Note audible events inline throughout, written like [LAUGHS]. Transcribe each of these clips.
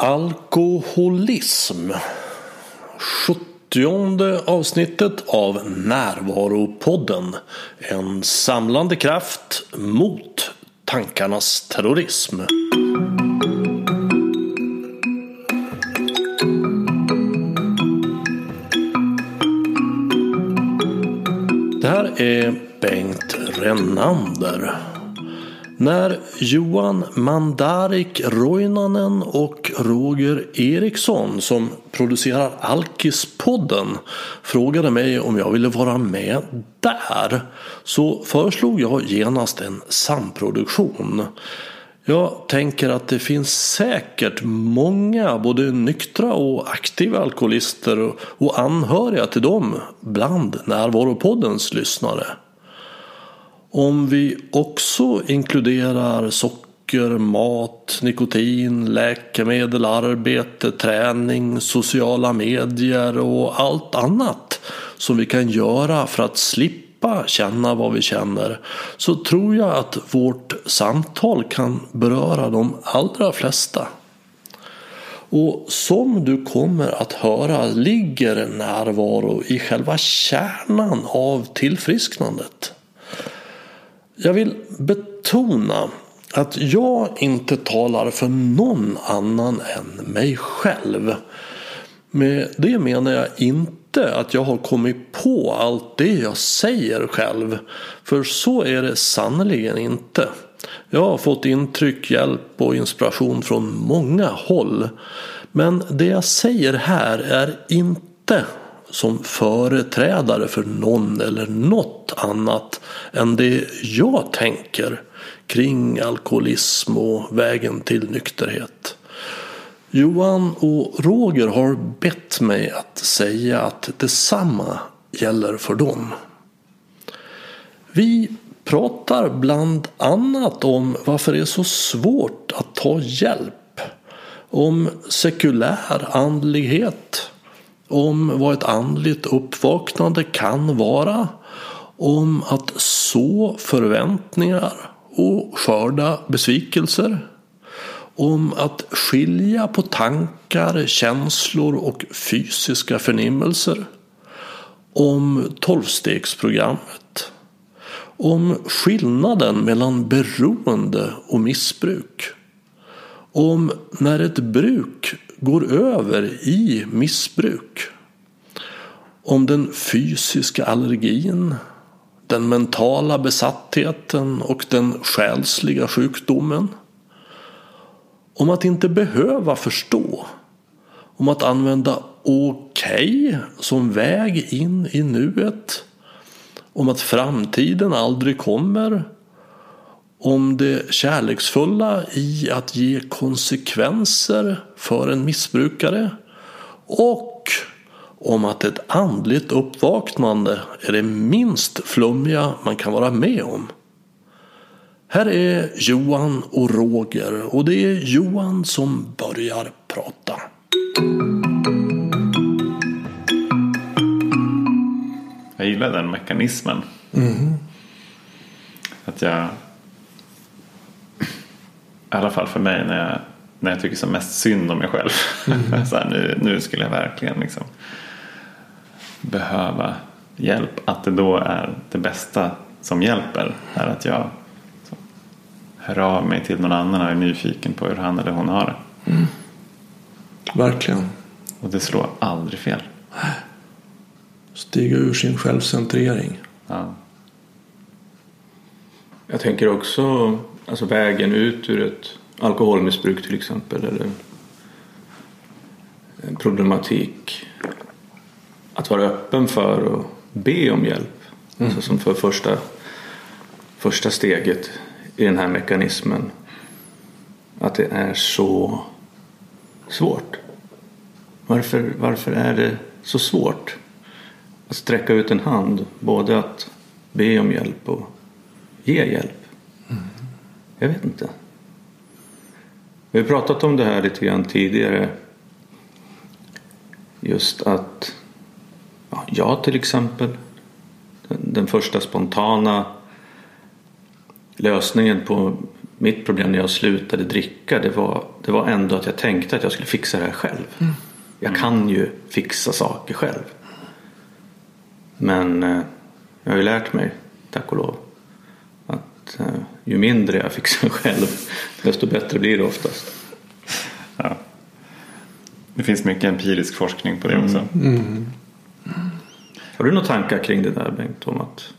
Alkoholism. 70 avsnittet av Närvaropodden. En samlande kraft mot tankarnas terrorism. Det här är Bengt Renander. När Johan Mandarik Roinanen och Roger Eriksson som producerar Alkispodden frågade mig om jag ville vara med där så föreslog jag genast en samproduktion. Jag tänker att det finns säkert många både nyktra och aktiva alkoholister och anhöriga till dem bland Närvaropoddens lyssnare. Om vi också inkluderar socker, mat, nikotin, läkemedel, arbete, träning, sociala medier och allt annat som vi kan göra för att slippa känna vad vi känner så tror jag att vårt samtal kan beröra de allra flesta. Och som du kommer att höra ligger närvaro i själva kärnan av tillfrisknandet. Jag vill betona att jag inte talar för någon annan än mig själv. Med det menar jag inte att jag har kommit på allt det jag säger själv. För så är det sannerligen inte. Jag har fått intryck, hjälp och inspiration från många håll. Men det jag säger här är inte som företrädare för någon eller något annat än det jag tänker kring alkoholism och vägen till nykterhet. Johan och Roger har bett mig att säga att detsamma gäller för dem. Vi pratar bland annat om varför det är så svårt att ta hjälp. Om sekulär andlighet om vad ett andligt uppvaknande kan vara, om att så förväntningar och skörda besvikelser, om att skilja på tankar, känslor och fysiska förnimmelser, om tolvstegsprogrammet, om skillnaden mellan beroende och missbruk, om när ett bruk går över i missbruk. Om den fysiska allergin, den mentala besattheten och den själsliga sjukdomen. Om att inte behöva förstå. Om att använda okej okay som väg in i nuet. Om att framtiden aldrig kommer om det kärleksfulla i att ge konsekvenser för en missbrukare och om att ett andligt uppvaknande är det minst flummiga man kan vara med om. Här är Johan och Roger och det är Johan som börjar prata. Jag gillar den mekanismen. Mm. Att jag i alla fall för mig när jag, när jag tycker som mest synd om mig själv. Mm. [LAUGHS] så här, nu, nu skulle jag verkligen liksom behöva hjälp. Att det då är det bästa som hjälper är att jag hör av mig till någon annan och är nyfiken på hur han eller hon har det. Mm. Verkligen. Och det slår aldrig fel. Stiga ur sin självcentrering. Ja. Jag tänker också alltså vägen ut ur ett alkoholmissbruk till exempel eller problematik. Att vara öppen för att be om hjälp. Mm. Alltså som för första, första steget i den här mekanismen. Att det är så svårt. Varför, varför är det så svårt att sträcka ut en hand? Både att be om hjälp och ge hjälp. Jag vet inte. Vi har pratat om det här lite grann tidigare. Just att ja, jag till exempel den, den första spontana lösningen på mitt problem när jag slutade dricka det var, det var ändå att jag tänkte att jag skulle fixa det här själv. Jag kan ju fixa saker själv. Men eh, jag har ju lärt mig, tack och lov, att eh, ju mindre jag fixar [LAUGHS] själv desto bättre blir det oftast. Ja. Det finns mycket empirisk forskning på det också. Har du några tankar kring det där Bengt? Om att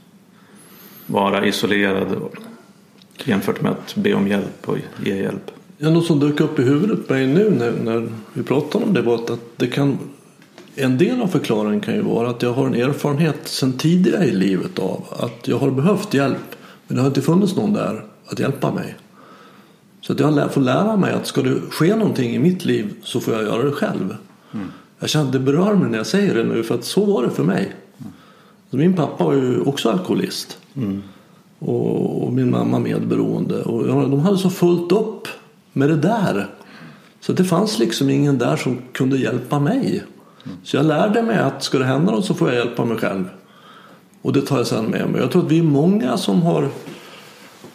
vara isolerad jämfört med att be om hjälp och ge hjälp? Ja, något som dök upp i huvudet på mig nu när, när vi pratade om det var att, det kan en del av förklaringen kan ju vara att jag har en erfarenhet sedan tidigare i livet av att jag har behövt hjälp men det har inte funnits någon där att hjälpa mig. Så att jag får lära mig att ska det ske någonting i mitt liv så får jag göra det själv. Jag känner att det berör mig när jag säger det nu för att så var det för mig. Min pappa var ju också alkoholist. Och, och min mamma medberoende. Och de hade så fullt upp med det där. Så det fanns liksom ingen där som kunde hjälpa mig. Så jag lärde mig att ska det hända något så får jag hjälpa mig själv. Och det tar jag sedan med mig. Jag tror att vi är många som har,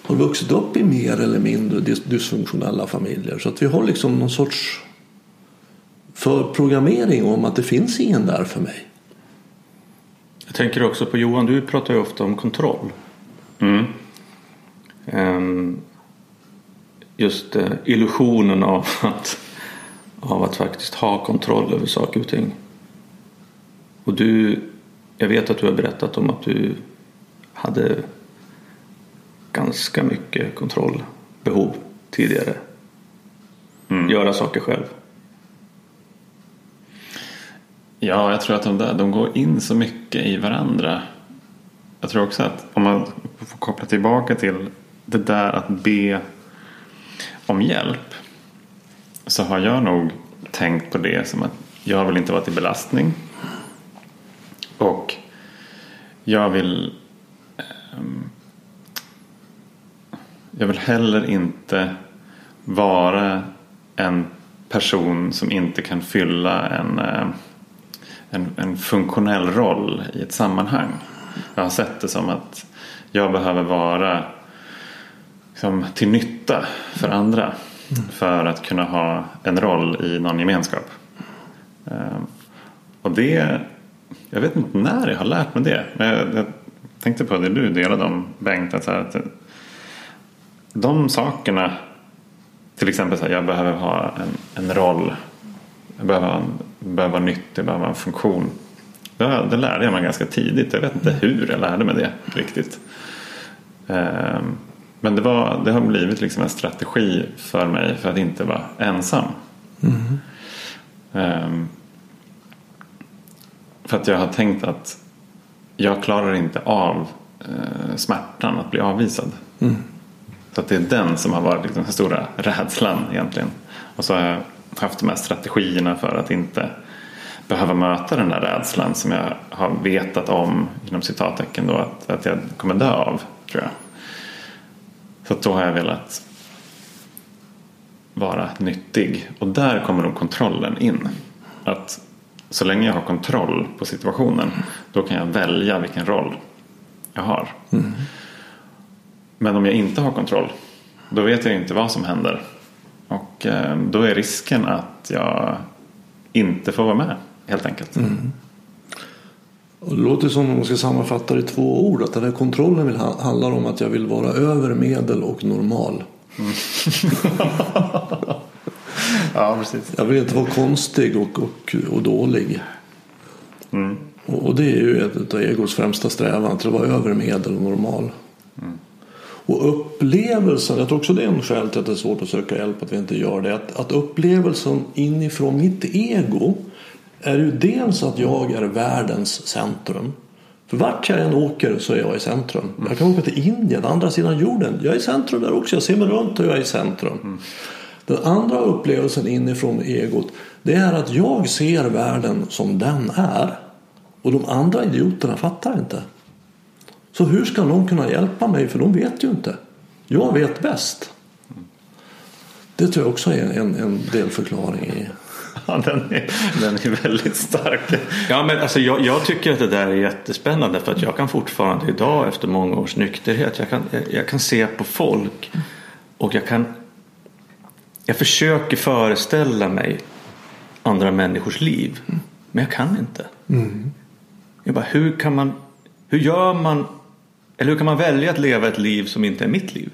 har vuxit upp i mer eller mindre dys- dysfunktionella familjer. Så att vi har liksom någon sorts förprogrammering om att det finns ingen där för mig. Jag tänker också på Johan, du pratar ju ofta om kontroll. Mm. Ehm, Just eh, illusionen av att, av att faktiskt ha kontroll över saker och ting. Och du, jag vet att du har berättat om att du hade ganska mycket kontrollbehov tidigare. Göra saker själv. Ja, jag tror att de där de går in så mycket i varandra. Jag tror också att om man får koppla tillbaka till det där att be om hjälp. Så har jag nog tänkt på det som att jag vill inte vara till belastning. Och jag vill ehm, jag vill heller inte vara en person som inte kan fylla en, eh, en, en funktionell roll i ett sammanhang. Jag har sett det som att jag behöver vara liksom, till nytta för andra för att kunna ha en roll i någon gemenskap. Eh, Och det, jag vet inte när jag har lärt mig det. Men jag, jag tänkte på det du delade om Bengt. Att så här, att de sakerna, till exempel så här, jag behöver ha en, en roll. Behöver, ha en, behöver vara nyttig, behöver en funktion. Det, det lärde jag mig ganska tidigt. Jag vet inte hur jag lärde mig det riktigt. Ehm, Men det, var, det har blivit liksom en strategi för mig för att inte vara ensam. Ehm, För att jag har tänkt att jag klarar inte av eh, smärtan att bli avvisad. Så att det är den som har varit liksom den stora rädslan egentligen. Och så har jag haft de här strategierna för att inte behöva möta den där rädslan som jag har vetat om inom citattecken då att, att jag kommer dö av tror jag. Så då har jag velat vara nyttig och där kommer nog kontrollen in. Att så länge jag har kontroll på situationen då kan jag välja vilken roll jag har. Men om jag inte har kontroll då vet jag inte vad som händer. Och eh, då är risken att jag inte får vara med helt enkelt. Och det låter som om man ska sammanfatta det i två ord. Att den här kontrollen vill, ha- handlar om att jag vill vara över medel och normal. [LAUGHS] Ja, precis. Jag vill inte vara konstig och, och, och dålig. Och, och det är ju ett av egos främsta strävan. Att vara över medel och normal. Och upplevelsen, jag tror också det är en skäl till att det är svårt att söka hjälp att vi inte gör det. Att, att upplevelsen inifrån mitt ego är ju dels att jag är världens centrum. För vart jag än åker så är jag i centrum. Jag kan åka till Indien, andra sidan jorden. Jag är i centrum där också. Jag ser mig runt och jag är i centrum. Den andra upplevelsen inifrån egot det är att jag ser världen som den är. Och de andra idioterna fattar inte. Så hur ska någon kunna hjälpa mig? För de vet ju inte. Jag vet bäst. Det tror jag också är en, en delförklaring i. [LAUGHS] Ja, den, är, den är väldigt stark. Ja, men alltså, jag, jag tycker att det där är jättespännande för att jag kan fortfarande idag efter många års nykterhet jag kan, jag, jag kan se på folk Och jag kan jag försöker föreställa mig andra människors liv. Men jag kan inte. Jag bara, hur kan man hur gör man eller hur kan man välja att leva ett liv som inte är mitt liv?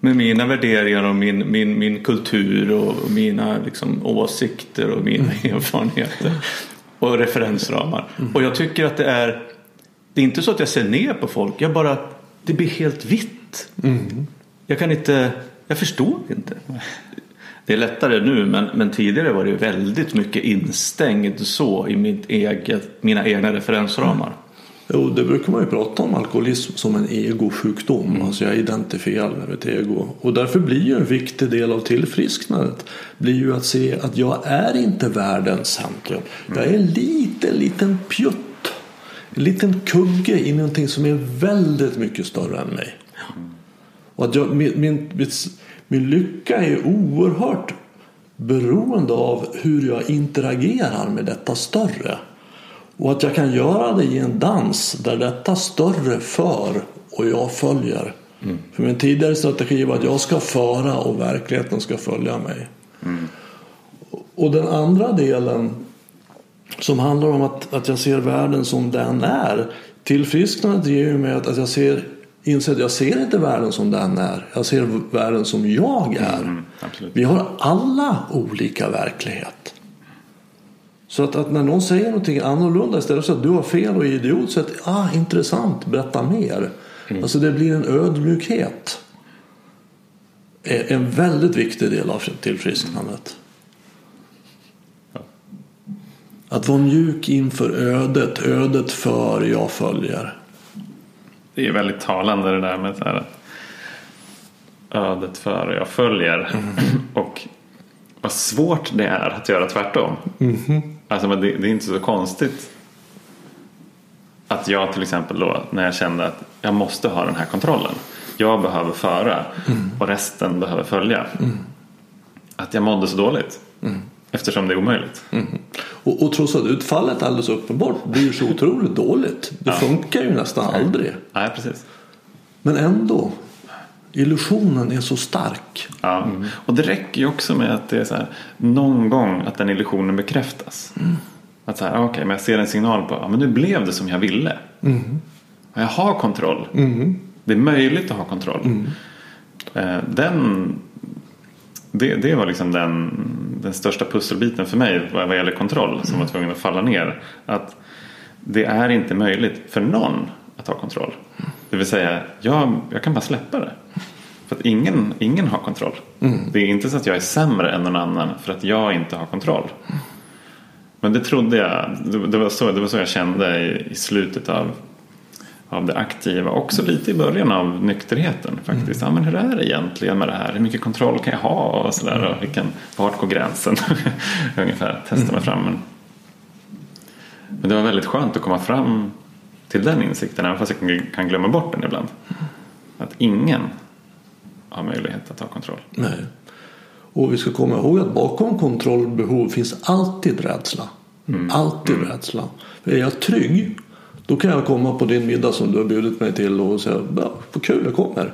Med mina värderingar och min, min, min kultur och mina liksom, åsikter och mina erfarenheter och referensramar. Och jag tycker att det är det är inte så att jag ser ner på folk. Jag bara, det blir helt vitt. Jag kan inte, jag förstår inte. Det är lättare nu men, men tidigare var det väldigt mycket instängd så i mitt eget, mina egna referensramar. Jo, det brukar man ju prata om alkoholism som en egosjukdom. Alltså jag identifierar med ett ego. Och därför blir ju en viktig del av tillfrisknandet blir ju att se att jag är inte världens centrum. Jag är en liten, liten pjutt. En liten kugge i någonting som är väldigt mycket större än mig. Och att jag, min, min, min, min lycka är oerhört beroende av hur jag interagerar med detta större. Och att jag kan göra det i en dans där detta större för och jag följer. För min tidigare strategi var att jag ska föra och verkligheten ska följa mig. Och den andra delen som handlar om att, att jag ser världen som den är. Tillfrisknandet ger ju mig att, att jag ser, inser att jag ser inte världen som den är. Jag ser världen som jag är. absolut. Vi har alla olika verklighet. Så att, att när någon säger någonting annorlunda istället för att du har fel och är idiot så att ah, intressant, berätta mer. Alltså det blir en ödmjukhet. Är En väldigt viktig del av tillfrisknandet. Att vara mjuk inför ödet, ödet för jag följer. Det är väldigt talande det där med så här, ödet före jag följer. Och vad svårt det är att göra tvärtom. Alltså, men det, det är inte så konstigt att jag till exempel då när jag kände att jag måste ha den här kontrollen. Jag behöver föra och resten behöver följa. Att jag mådde så dåligt. Eftersom det är omöjligt. Och, och trots att utfallet alldeles uppenbart blir så otroligt dåligt. Det funkar ju nästan aldrig. Nej, precis. Men ändå. Illusionen är så stark. Ja. Och det räcker ju också med att det är så här, någon gång att den illusionen bekräftas. Att så här, okej, men jag ser en signal på att men nu blev det som jag ville. Och Jag har kontroll. Det är möjligt att ha kontroll. Eh, Den, det, det var liksom den, den största pusselbiten för mig vad vad gäller kontroll som var tvungen att falla ner. Att det är inte möjligt för någon att ha kontroll. Det vill säga, jag, jag kan bara släppa det. För att ingen, ingen har kontroll. Det är inte så att jag är sämre än någon annan för att jag inte har kontroll. Men det trodde jag, det var så, det var så jag kände i, i slutet av, av det aktiva. Också lite i början av nykterheten faktiskt. Ja, men hur är det egentligen med det här? Hur mycket kontroll kan jag ha? Och sådär. Och vilken, vart går gränsen? [LAUGHS] Ungefär, testa mig fram. Men, men det var väldigt skönt att komma fram till den insikten. Även fast jag kan- glömma bort den ibland. Att ingen har möjlighet att ha kontroll. Nej. Och vi ska komma ihåg att bakom kontrollbehov finns alltid rädsla. Alltid rädsla. För är jag trygg då kan jag komma på din middag som du har bjudit mig till och säga ja, vad kul jag kommer.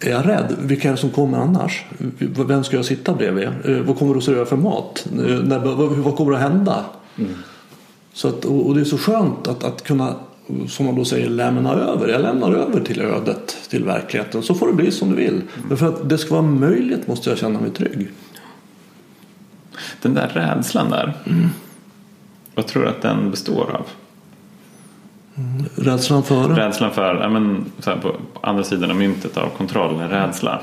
Är jag rädd? Vilka är det som kommer annars? Vem ska jag sitta bredvid? Eh, Vad kommer du att servera för mat? Eh, vad, vad kommer att hända? Så att, och det är så skönt att, att kunna, som man då säger, lämna över. Jag lämnar över till ödet, till verkligheten. Så får det bli som du vill. Men för att det ska vara möjligt måste jag känna mig trygg. Den där rädslan där. Vad tror du att den består av? Rädslan före. Rädslan för, ja, men, så här, på andra sidan av myntet av kontroll, rädsla.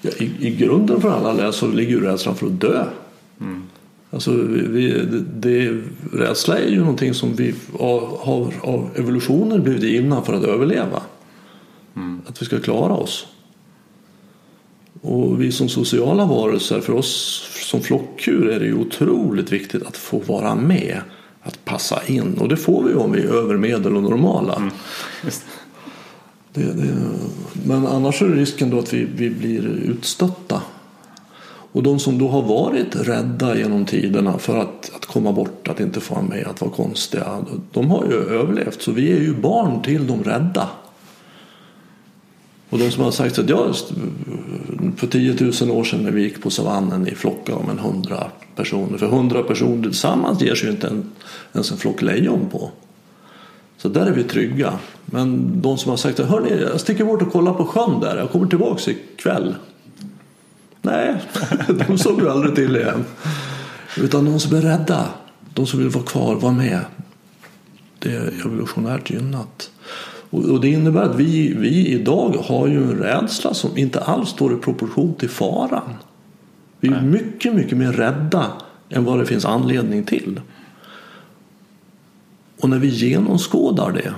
Ja, i, I grunden för alla läs så ligger ju rädslan för att dö. Alltså, vi, det, rädsla är ju någonting som vi har av evolutionen blivit givna för att överleva. Att vi ska klara oss. Och vi som sociala varelser, för oss som flockdjur är det ju otroligt viktigt att få vara med. Att passa in. Och det får vi om vi är över medel och normala. Just. Det, det, men annars är risken då att vi, vi blir utstötta. Och de som då har varit rädda genom tiderna för att, att komma bort, att inte få vara med, att vara konstiga. De har ju överlevt. Så vi är ju barn till de rädda. Och de som har sagt att ja, för 10 000 år sedan när vi gick på savannen i flockar om en hundra personer. För hundra personer tillsammans ger sig ju inte en, ens en flock lejon på. Så där är vi trygga. Men de som har sagt att hörni, jag sticker bort och kollar på sjön där. Jag kommer tillbaks ikväll. Nej, [LAUGHS] de såg vi aldrig till igen. Utan de som är rädda, de som vill vara kvar, vara med. Det är evolutionärt gynnat. Och det innebär att vi, vi idag har ju en rädsla som inte alls står i proportion till faran. Vi är mycket, mycket mer rädda än vad det finns anledning till. Och när vi genomskådar det,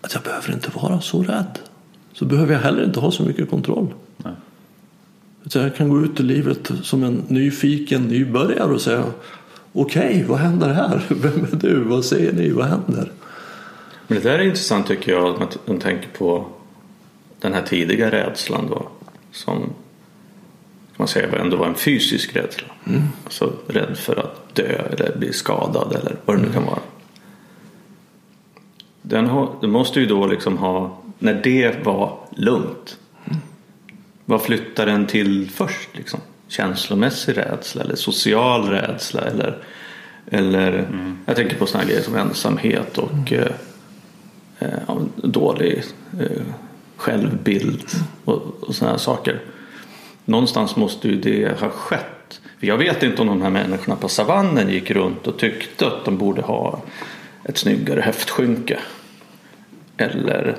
att jag behöver inte vara så rädd, så behöver jag heller inte ha så mycket kontroll. Nej. Jag kan gå ut i livet som en nyfiken nybörjare och säga Okej, okay, vad händer här? [LAUGHS] Vem är du? Vad säger ni? Vad händer? Men det där är intressant tycker jag att man tänker på den här tidiga rädslan då som man säger ändå var en fysisk rädsla. Mm. Alltså rädd för att dö eller bli skadad eller vad det nu kan mm. vara. Den, har, den måste ju då liksom ha, när det var lugnt. Vad flyttar den till först? Liksom? Känslomässig rädsla eller social rädsla eller, eller mm. jag tänker på sådana grejer som ensamhet och mm. eh, eh dålig eh, självbild och, och sådana saker någonstans måste ju det ha skett. För jag vet inte om de här människorna på savannen gick runt och tyckte att de borde ha ett snyggare höftskynke. Eller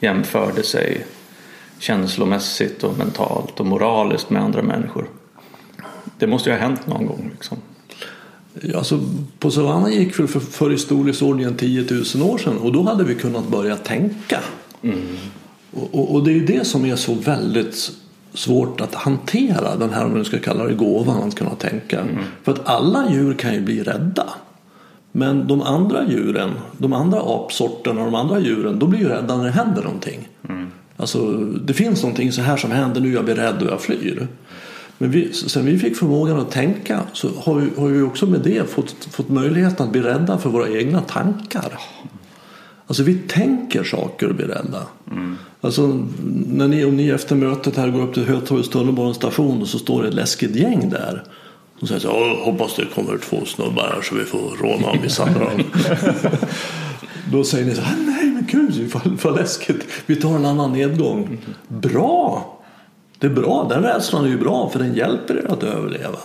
jämförde sig känslomässigt och mentalt och moraliskt med andra människor. Det måste ju ha hänt någon gång. Liksom. Ja, alltså, på savannen gick vi för, för i storleksordningen 10 000 år sedan och då hade vi kunnat börja tänka. Mm. Och, och, och, det är ju det som är så väldigt svårt att hantera den här, om man ska kalla det gåvan, att kunna tänka. Mm. För att alla djur kan ju bli rädda. Men de andra djuren, de andra apsorterna och de andra djuren, de blir ju rädda när det händer någonting. Mm. Alltså, det finns någonting så här som händer nu, jag blir rädd och jag flyr. Men vi, sen vi fick förmågan att tänka så har vi, har vi också med det fått, fått möjligheten att bli rädda för våra egna tankar. Alltså vi tänker saker och blir rädda. Mm. Alltså, när ni, om ni efter mötet här går upp till Hötorgets tunnelbanestation och så står det ett läskigt gäng där. Och säger så här, hoppas det kommer två snubbar här så vi får råna och misshandla dem. [LAUGHS] Då säger ni så här, nej gud [LAUGHS] vad läskigt. Vi tar en annan nedgång. Bra! Det är bra, den rädslan är ju bra för den hjälper er att överleva.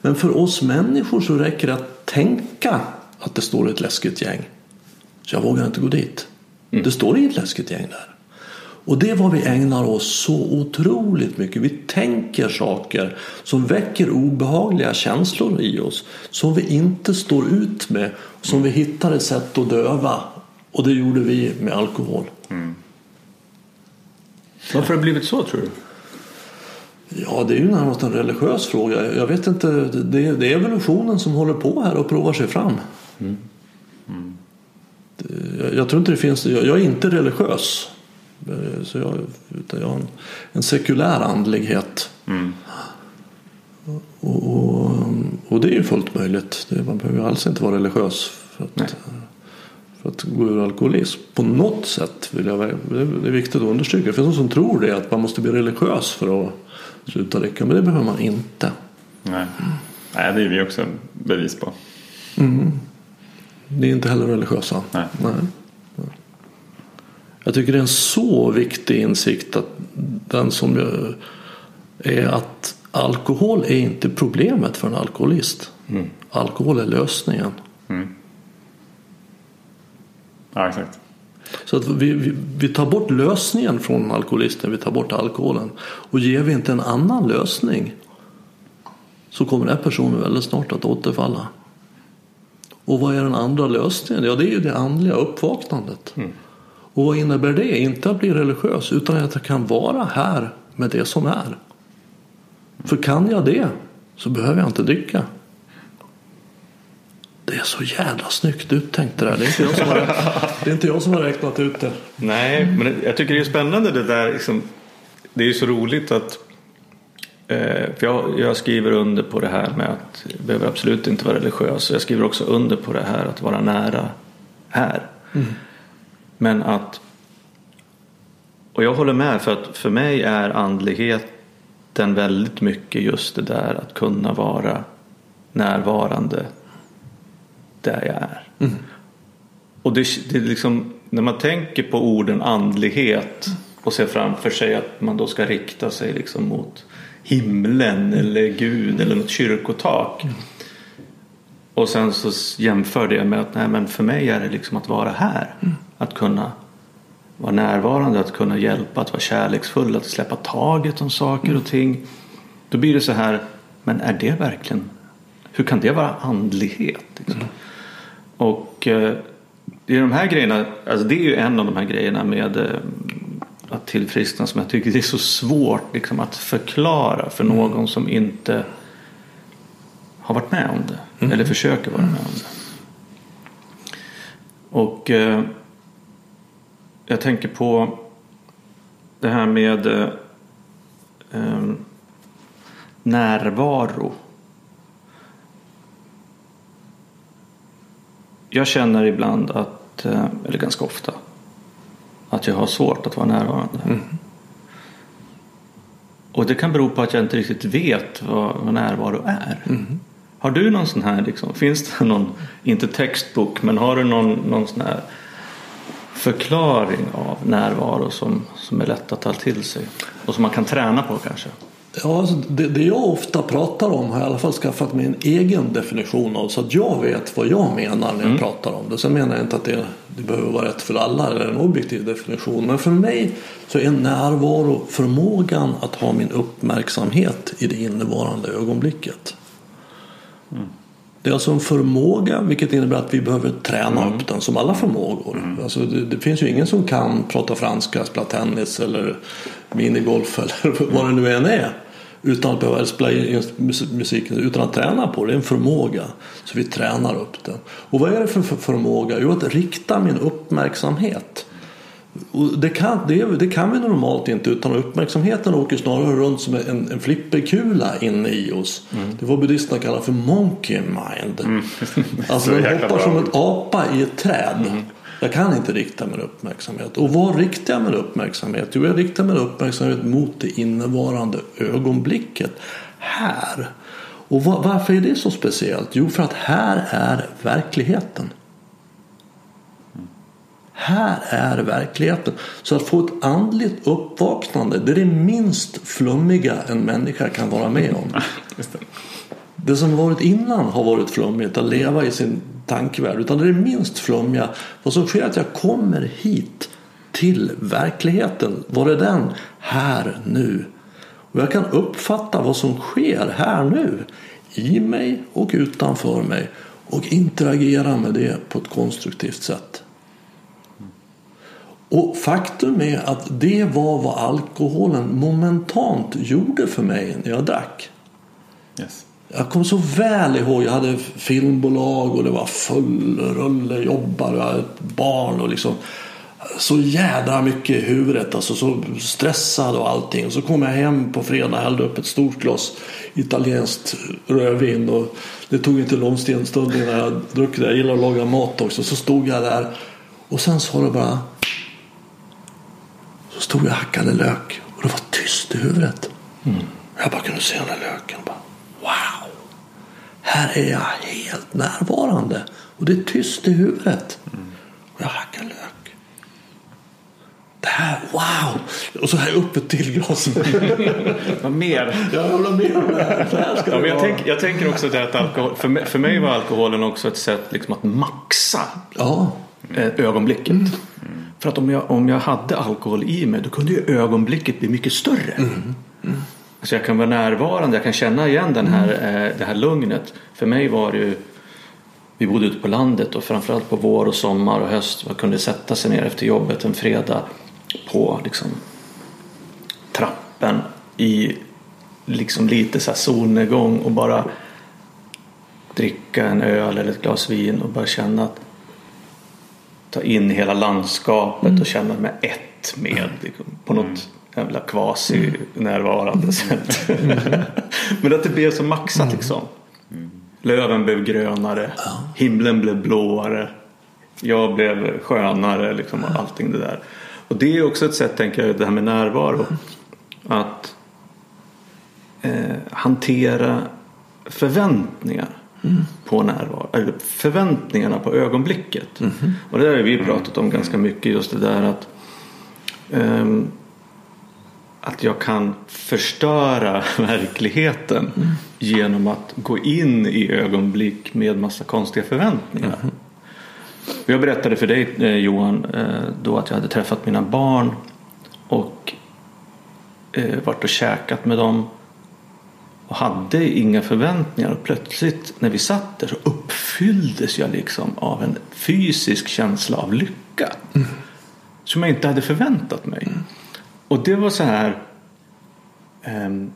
Men för oss människor så räcker det att tänka att det står ett läskigt gäng. Så jag vågar inte gå dit. Mm. Det står inget läskigt gäng där. Och det är vad vi ägnar oss så otroligt mycket. Vi tänker saker som väcker obehagliga känslor i oss. Som vi inte står ut med. Som vi hittar ett sätt att döva. Och det gjorde vi med alkohol. Mm. Varför har det blivit så tror du? Ja, det är ju närmast en religiös fråga. Jag vet inte. Det är, evolutionen som håller på här och provar sig fram. Mm. Mm. Jag tror inte det finns. Jag är inte religiös. Eh, så jag, utan jag har en, en sekulär andlighet. Mm. Och, och, och, det är ju fullt möjligt. Det, man behöver alls inte vara religiös för att, för att gå ur alkoholism. På något sätt vill jag, det är viktigt att understryka. Det finns de som tror det att man måste bli religiös för att sluta dricka. Men det behöver man inte. Nej, Nej det är vi också bevis på. Mm. Ni är inte heller religiösa? Nej. Nej. Jag tycker det är en så viktig insikt att den som är att alkohol är inte problemet för en alkoholist. Mm. Alkohol är lösningen. Mm. Ja, exakt. Så att vi, vi, vi, tar bort lösningen från alkoholisten, vi tar bort alkoholen. Och ger vi inte en annan lösning så kommer den personen väldigt snart att återfalla. Och vad är den andra lösningen? Ja, det är ju det andliga uppvaknandet. Mm. Och vad innebär det? Inte att bli religiös utan att jag kan vara här med det som är. För kan jag det så behöver jag inte dricka. Det är så jävla snyggt uttänkt det där. Det är inte jag som har, [LAUGHS] det är inte jag som har räknat ut det. Nej, men jag tycker det är spännande det där. Liksom, det är ju så roligt att eh, för jag, jag, skriver under på det här med att jag behöver absolut inte vara religiös. Jag skriver också under på det här att vara nära här. Mm. Men att Och jag håller med för att för mig är andligheten väldigt mycket just det där att kunna vara närvarande där jag är. Och det, det är liksom, när man tänker på orden andlighet och ser framför sig att man då ska rikta sig liksom mot himlen eller Gud eller något kyrkotak. Och sen så jämför det med att nej, men för mig är det liksom att vara här. Att kunna vara närvarande, att kunna hjälpa, att vara kärleksfull, att släppa taget om saker och ting. Då blir det så här, men är det verkligen, hur kan det vara andlighet? Liksom? Och eh, det är de här grejerna, alltså det är ju en av de här grejerna med eh, att tillfriskna som jag tycker det är så svårt liksom, att förklara för någon som inte har varit med om det. Eller försöker vara med om det. Och eh, jag tänker på det här med eh, eh, närvaro. Jag känner ibland att, eh, eller ganska ofta, att jag har svårt att vara närvarande. Och det kan bero på att jag inte riktigt vet vad, vad närvaro är. Har du någon sån här, liksom, finns det någon, inte textbok, men har du någon, någon sån här förklaring av närvaro som, som är lätt att ta till sig? Och som man kan träna på kanske? Ja, alltså det, det jag ofta pratar om har jag i alla fall skaffat mig en egen definition av så att jag vet vad jag menar när jag pratar om det. Sen menar jag inte att det, det behöver vara rätt för alla eller en objektiv definition. Men för mig så är närvaro förmågan att ha min uppmärksamhet i det innevarande ögonblicket. Det är alltså en förmåga vilket innebär att vi behöver träna upp den som alla förmågor. Alltså det, det finns ju ingen som kan prata franska, spela tennis eller minigolf [LAUGHS] eller vad det nu än är. Utan att behöva spela in mus- musiken, utan att träna på det. Det är en förmåga. Så vi tränar upp den. Och vad är det för för förmåga? Jo, att rikta min uppmärksamhet. Och det, kan, det, det kan vi normalt inte utan uppmärksamheten åker snarare runt som en, en flipperkula inne i oss. Det är vad buddhisterna kallar för monkey mind. [LAUGHS] Alltså Så den hoppar bra som ett apa i ett träd. Jag kan inte rikta min uppmärksamhet. Och vad riktar jag min uppmärksamhet? Jo, jag riktar min uppmärksamhet mot det innevarande ögonblicket. Här. Och varför är det så speciellt? Jo, för att här är verkligheten. Här är verkligheten. Så att få ett andligt uppvaknande det är det minst flummiga en människa kan vara med om. [LAUGHS] Det. Som varit innan har varit flummigt, att leva i sin tankevärld. Utan det är minst flummiga. Vad som sker är att jag kommer hit till verkligheten. Var är den? Här nu. Och jag kan uppfatta vad som sker här nu. I mig och utanför mig. Och interagera med det på ett konstruktivt sätt. Och faktum är att det var vad alkoholen momentant gjorde för mig när jag drack. Yes. Jag kommer så väl ihåg, jag hade filmbolag och det var full rulle jobbar och jag hade ett barn och liksom så jädra mycket i huvudet, alltså så stressad och allting. Och så kom jag hem på fredag och hällde upp ett stort glas italienskt rödvin och det tog inte lång stund innan jag druckit det. Jag gillar att laga mat också. Så stod jag där och sen sa det bara så stod jag och hackade lök och det var tyst i huvudet. Jag bara kunde se den där löken. Bara! Här är jag helt närvarande. Och det är tyst i huvudet. Och jag hackar lök. Det här, wow! Och så här upp ett till glas. [LAUGHS] Vad mer? jag vill ha mer av det här. Ska Ja, men jag, tänk, jag tänker också det att alkohol, för mig, för mig var alkoholen också ett sätt liksom att maxa Ja, eh, ögonblicket. Mm. För att om jag, om jag hade alkohol i mig då kunde ju ögonblicket bli mycket större. Mm. Alltså jag kan vara närvarande, jag kan känna igen den här, Mm. eh, det här lugnet. För mig var det ju, vi bodde ute på landet och framförallt på vår och sommar och höst. Man kunde sätta sig ner efter jobbet en fredag på liksom trappen i liksom lite så solnedgång och bara dricka en öl eller ett glas vin och bara känna att ta in hela landskapet och känna mig ett med liksom, på något jävla kvasi närvarande sätt. [LAUGHS] Men att det blev så maxat liksom. Löven blev grönare, himlen blev blåare, jag blev skönare liksom och allting det där. Och det är också ett sätt, tänker jag, det här med närvaro. Att eh, hantera förväntningar på närvaro. Eller förväntningarna på ögonblicket. Och det där har vi pratat om ganska mycket. Just det där att ehm, att jag kan förstöra [LAUGHS] verkligheten genom att gå in i ögonblick med massa konstiga förväntningar. Jag berättade för dig eh, Johan eh, då att jag hade träffat mina barn och eh, varit och käkat med dem och hade inga förväntningar och plötsligt när vi satt där så uppfylldes jag liksom av en fysisk känsla av lycka som jag inte hade förväntat mig. Och det var så här ehm,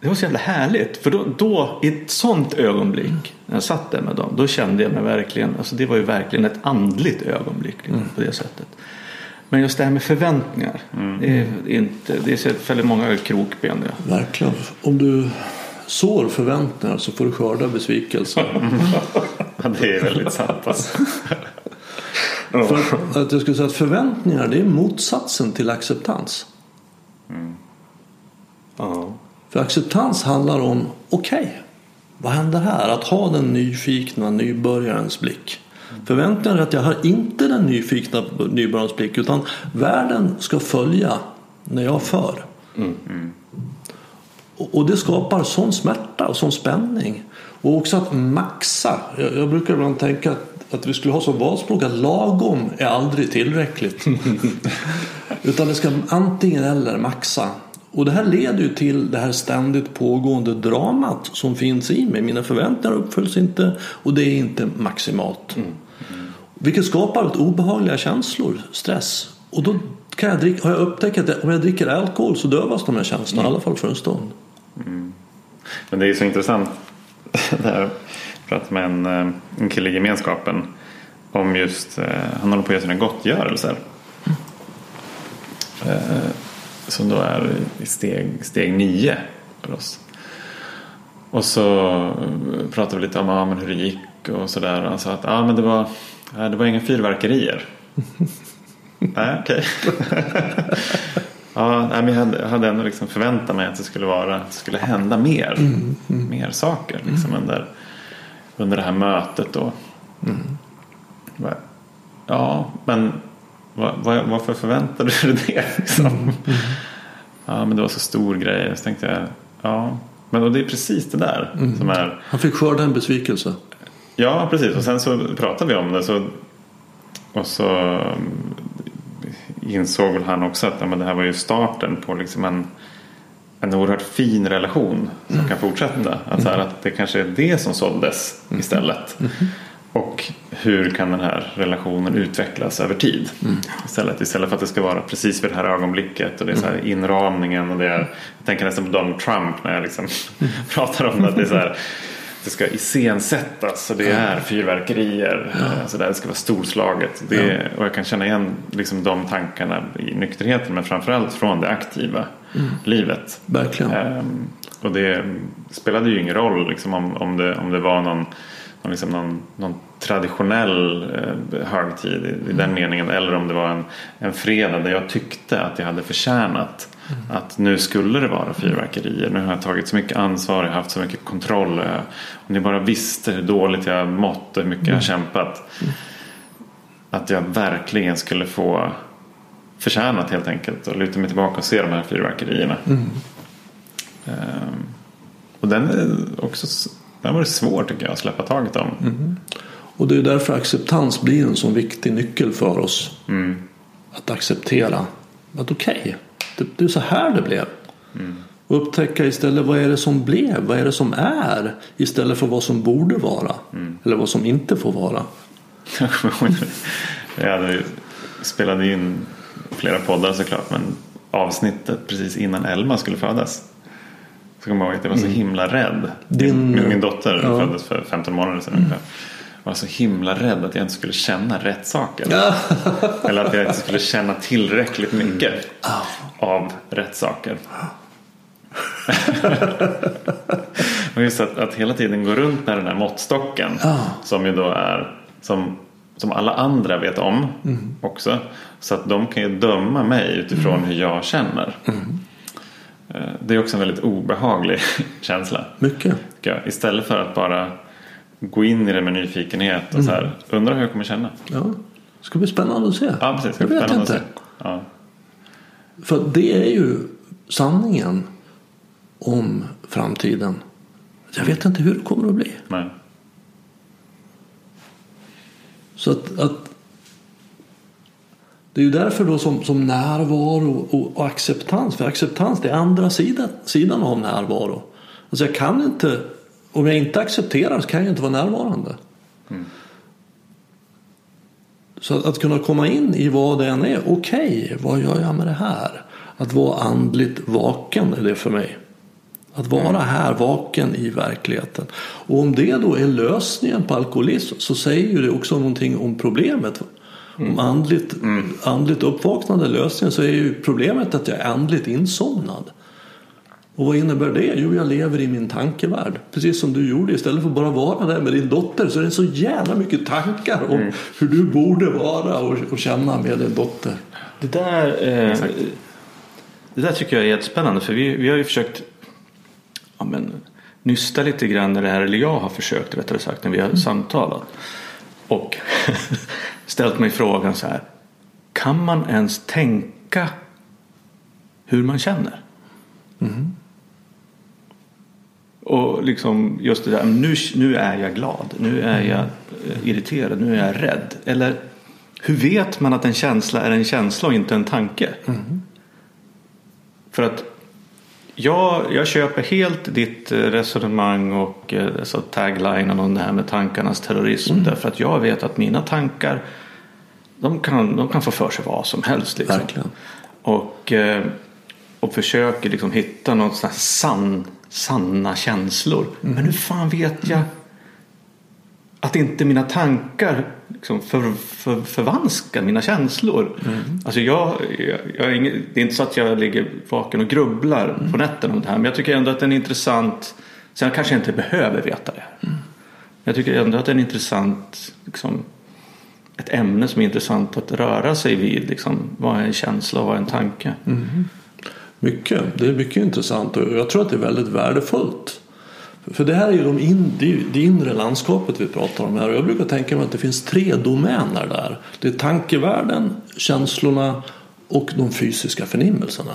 det var så jävla härligt. För då, då i ett sånt ögonblick när jag satt där med dem då kände jag mig verkligen, alltså det var ju verkligen ett andligt ögonblick liksom, på det sättet. Men just det här med förväntningar. Det är inte, det är så väldigt många krokben. Ja. Verkligen. Om du sår förväntningar så får du skörda besvikelser. [LAUGHS] Ja, det är väldigt sant alltså. För att jag skulle säga att förväntningar det är motsatsen till acceptans. Ja. För acceptans handlar om, okej, vad händer här? Att ha den nyfikna nybörjarens blick. Förväntningar är att jag har inte den nyfikna nybörjarens blick utan världen ska följa när jag för. Och och det skapar sån smärta och sån spänning. Och också att maxa. Jag, jag brukar ibland tänka att, att vi skulle ha som valspråk att lagom är aldrig tillräckligt. [LAUGHS] Utan det ska antingen eller maxa. Och det här leder ju till det här ständigt pågående dramat som finns i mig. Mina förväntningar uppfylls inte och det är inte maximalt. Vilket skapar obehagliga känslor, stress. Och då kan jag dricka, har jag upptäckt att om jag dricker alkohol så dövas de här känslorna, i alla fall för en stund. Men det är så intressant. [LAUGHS] Där jag pratade med en, eh, en kille i gemenskapen om just, eh, han håller på att göra sina gottgörelser. Eh, som då är i steg, steg nio för oss. Och så pratade vi lite om ja, men hur det gick och sådär. Han sa att ja, men det, var, det var inga fyrverkerier. [LAUGHS] Nej, okej. [LAUGHS] ja, nej, men jag hade, hade ändå liksom förväntat mig att det skulle vara att det skulle hända mer. Mer saker liksom under, under det här mötet då. Bara, Ja, men vad, vad, varför förväntade du dig det? Liksom? Ja, men det var så stor grej. Så tänkte jag, ja. Men och det är precis det där som är Han fick skörda en besvikelse. Ja, precis. Och sen så pratade vi om det. Så, och så mm, insåg väl han också att ja, men det här var ju starten på liksom en, en oerhört fin relation som kan fortsätta. Att, så här, att det kanske är det som såldes istället. Och hur kan den här relationen utvecklas över tid? Istället, istället för att det ska vara precis vid det här ögonblicket och det är så här inramningen och det är, jag tänker nästan på Donald Trump när jag liksom [LAUGHS] pratar om det. Att det, är så här, det ska iscensättas och det är fyrverkerier. eh, Så där, det ska vara storslaget. Det, Och jag kan känna igen liksom de tankarna i nykterheten men framförallt från det aktiva livet. Verkligen. Ehm, och det spelade ju ingen roll liksom, om, om, det, om det var någon, någon, liksom någon, någon traditionell eh, högtid i, i den meningen eller om det var en, en fredag där jag tyckte att jag hade förtjänat att nu skulle det vara fyrverkerier. Nu har jag tagit så mycket ansvar, jag har haft så mycket kontroll. jag- Om ni bara visste hur dåligt jag mått och hur mycket jag har kämpat. Att jag verkligen skulle få förtjänat helt enkelt och luta mig tillbaka och se de här fyrverkerierna. Ehm, och den är också den var det svår tycker jag att släppa taget om. Och det är därför acceptans blir en så viktig nyckel för oss. Att acceptera att okej, det, det är så här det blev. Och upptäcka istället vad är det som blev, vad är det som är istället för vad som borde vara. Eller vad som inte får vara. Jag kommer ihåg det. Jag hade ju- spelade in flera poddar såklart men avsnittet precis innan Elma skulle födas. Så kommer jag ihåg att jag var så himla rädd. Din- min, min dotter ja. föddes för 15 månader sedan ungefär. Jag var så himla rädd att jag inte skulle känna rätt saker. [LAUGHS] Eller att jag inte skulle känna tillräckligt mycket av rätt saker. [LAUGHS] Och just att, att hela tiden gå runt med den här måttstocken. Som ju då är som, som alla andra vet om också. Så att de kan ju döma mig utifrån hur jag känner. Eh, Det är också en väldigt obehaglig [LAUGHS] känsla. Mycket. jag. Istället för att bara gå in i det med nyfikenhet och så här, undra hur jag kommer känna. Ja. Det ska bli spännande att se. Ja, precis. Jag vet att inte. Ja. För det är ju sanningen om framtiden. Jag vet inte hur det kommer att bli. Nej. Så att, att det är ju därför då som, som närvaro och, och acceptans. För acceptans det är andra sidan, sidan av närvaro. Alltså jag kan inte, om jag inte accepterar så kan jag inte vara närvarande. Så att, att kunna komma in i vad det än är. Okej, vad gör jag med det här? Att vara andligt vaken är det för mig. Att vara här vaken i verkligheten. Och om det då är lösningen på alkoholism så säger ju det också någonting om problemet. Om andligt, andligt uppvaknande lösningen så är ju problemet att jag är andligt insomnad. Och vad innebär det? Jo, jag lever i min tankevärld. Precis som du gjorde. Istället för att bara vara där med din dotter så är det så jävla mycket tankar om hur du borde vara och, och känna med din dotter. Det där, eh, det där tycker jag är jättespännande för vi, vi har ju försökt ja, men, nysta lite grann i det här, eller jag har försökt rättare sagt när vi har samtalat. Och [LAUGHS] ställt mig frågan så här. Kan man ens tänka hur man känner? Och liksom just det där, nu, nu är jag glad, nu är jag eh, irriterad, nu är jag rädd. Eller hur vet man att en känsla är en känsla och inte en tanke? För att jag, jag köper helt ditt eh, resonemang och eh, alltså taglinen om det här med tankarnas terrorism. Därför att jag vet att mina tankar de kan, de kan få för sig vad som helst. Liksom. Verkligen. Och, eh, och försöker liksom hitta något sånt här sann, sanna känslor. Men hur fan vet jag att inte mina tankar liksom för, för, förvanskar mina känslor? Alltså jag, jag, jag det är inte så att jag ligger vaken och grubblar på nätterna om det här. Men jag tycker ändå att det är en intressant Sen jag kanske inte behöver veta det. Jag tycker ändå att det är en intressant liksom, ett ämne som är intressant att röra sig vid. Liksom, vad är en känsla och vad är en tanke? Mycket. Det är mycket intressant och jag tror att det är väldigt värdefullt. För det här är ju de in, det, inre landskapet vi pratar om här och jag brukar tänka mig att det finns tre domäner där. Det är tankevärlden, känslorna och de fysiska förnimmelserna.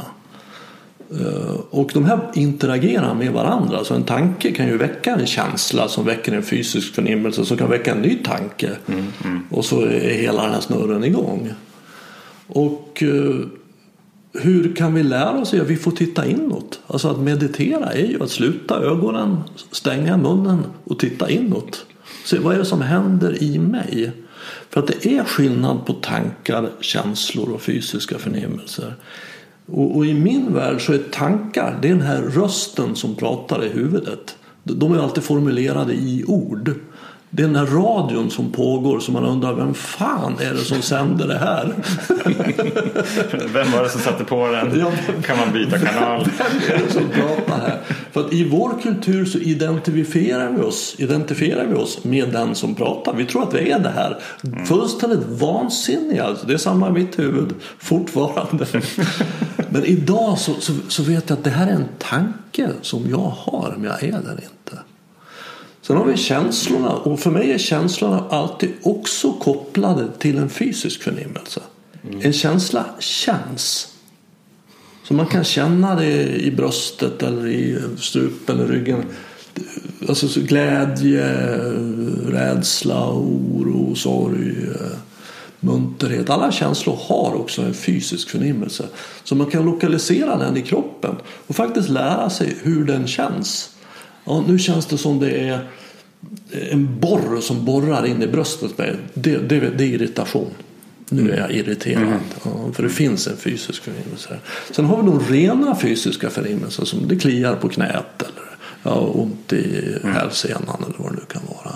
Eh, Och de här interagerar med varandra. Så en tanke kan ju väcka en känsla som väcker en fysisk förnimmelse som kan väcka en ny tanke. Och så är hela den här snurren igång. Och eh, hur kan vi lära oss? Ja, vi får titta inåt. Alltså att meditera är ju att sluta ögonen, stänga munnen och titta inåt. Se vad är det som händer i mig? För att det är skillnad på tankar, känslor och fysiska förnimmelser. Och, och i min värld så är tankar, det är den här rösten som pratar i huvudet. De är alltid formulerade i ord. Det är den här radion som pågår som man undrar vem fan är det som sänder det här? [LAUGHS] Vem var det som satte på den? Ja, Kan man byta kanal? Vem är det som pratar här? För att i vår kultur så identifierar vi oss, identifierar vi oss med den som pratar. Vi tror att vi är det här. Fullständigt vansinniga. Alltså, det är samma i mitt huvud fortfarande. [LAUGHS] Men idag så, så, så vet jag att det här är en tanke som jag har, men jag är den inte. Sen har vi känslorna och för mig är känslorna alltid också kopplade till en fysisk förnimmelse. En känsla känns. Så man kan känna det i bröstet eller i strupen eller ryggen. Alltså så glädje, rädsla, oro, sorg, munterhet. Alla känslor har också en fysisk förnimmelse. Så man kan lokalisera den i kroppen och faktiskt lära sig hur den känns. Ja, nu känns det som det är en borr som borrar in i bröstet. Det, det, det är irritation. Nu är jag irriterad. Ja, för det finns en fysisk förnimmelse. här. Sen har vi de rena fysiska förnimmelser som det kliar på knät eller ja, ont i hälsenan eller vad det nu kan vara.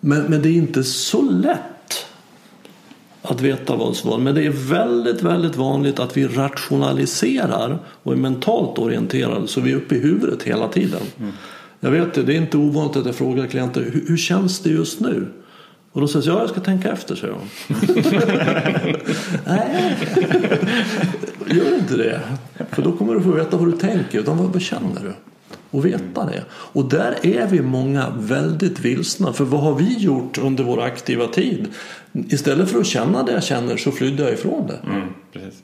Men, men det är inte så lätt att veta vad som var. Men det är väldigt, väldigt vanligt att vi rationaliserar och är mentalt orienterade så vi är uppe i huvudet hela tiden. Jag vet det, det är inte ovanligt att jag frågar klienter hur, hur känns det just nu? Och då säger jag, ja jag ska tänka efter, säger hon. [LAUGHS] Nej, gör inte det. För då kommer du få veta vad du tänker, utan vad, vad känner du? Och veta det. Och där är vi många väldigt vilsna. För vad har vi gjort under vår aktiva tid? Istället för att känna det jag känner så flydde jag ifrån det. Mm.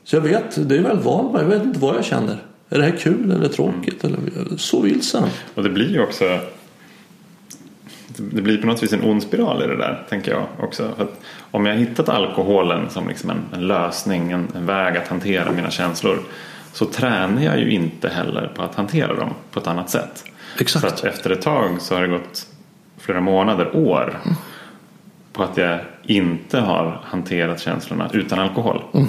Så jag vet, det är väl van jag vet inte vad jag känner. Är det här kul eller tråkigt? Eller, så vilsen. Och det blir ju också det blir på något vis en ond spiral i det där, tänker jag också. Att om jag hittat alkoholen som liksom en, en lösning, en, en, väg att hantera mina känslor så tränar jag ju inte heller på att hantera dem på ett annat sätt. Exakt. För att efter ett tag så har det gått flera månader, år mm. på att jag inte har hanterat känslorna utan alkohol. Mm.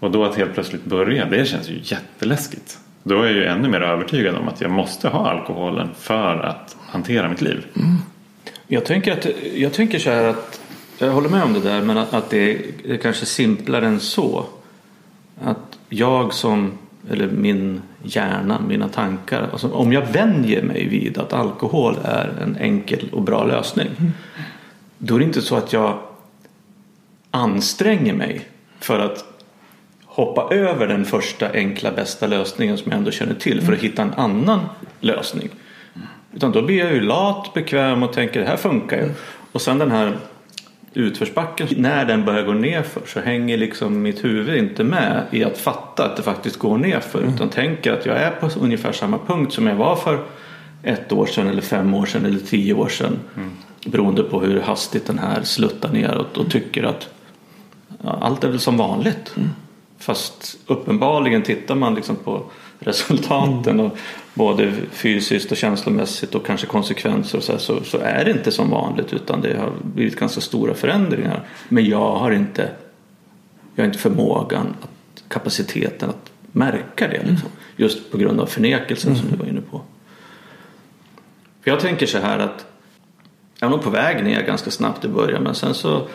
Och då att helt plötsligt börja, det känns ju jätteläskigt. Då är jag ju ännu mer övertygad om att jag måste ha alkoholen för att hantera mitt liv. Mm. Jag, tänker att, jag tänker så här att jag håller med om det där men att, att det, är, det är kanske simplare än så. Att jag som, eller min hjärna, mina tankar. Alltså om jag vänjer mig vid att alkohol är en enkel och bra lösning. Mm. Då är det inte så att jag anstränger mig för att hoppa över den första enkla bästa lösningen som jag ändå känner till för att hitta en annan lösning. Utan då blir jag ju lat, bekväm och tänker det här funkar ju. Och sen den här utförsbacken, när den börjar gå nerför så hänger liksom mitt huvud inte med i att fatta att det faktiskt går nerför mm. utan tänker att jag är på ungefär samma punkt som jag var för ett år sedan eller fem år sedan eller tio år sedan mm. beroende på hur hastigt den här sluttar neråt och tycker att ja, allt är väl som vanligt. Mm. Fast uppenbarligen tittar man liksom på resultaten och både fysiskt och känslomässigt och kanske konsekvenser och så, här, så, så, är det inte som vanligt utan det har blivit ganska stora förändringar. Men jag har inte, jag har inte förmågan, att, kapaciteten att märka det. Liksom. Just på grund av förnekelsen mm. som du var inne på. För jag tänker så här att jag var nog på väg ner ganska snabbt i början men sen så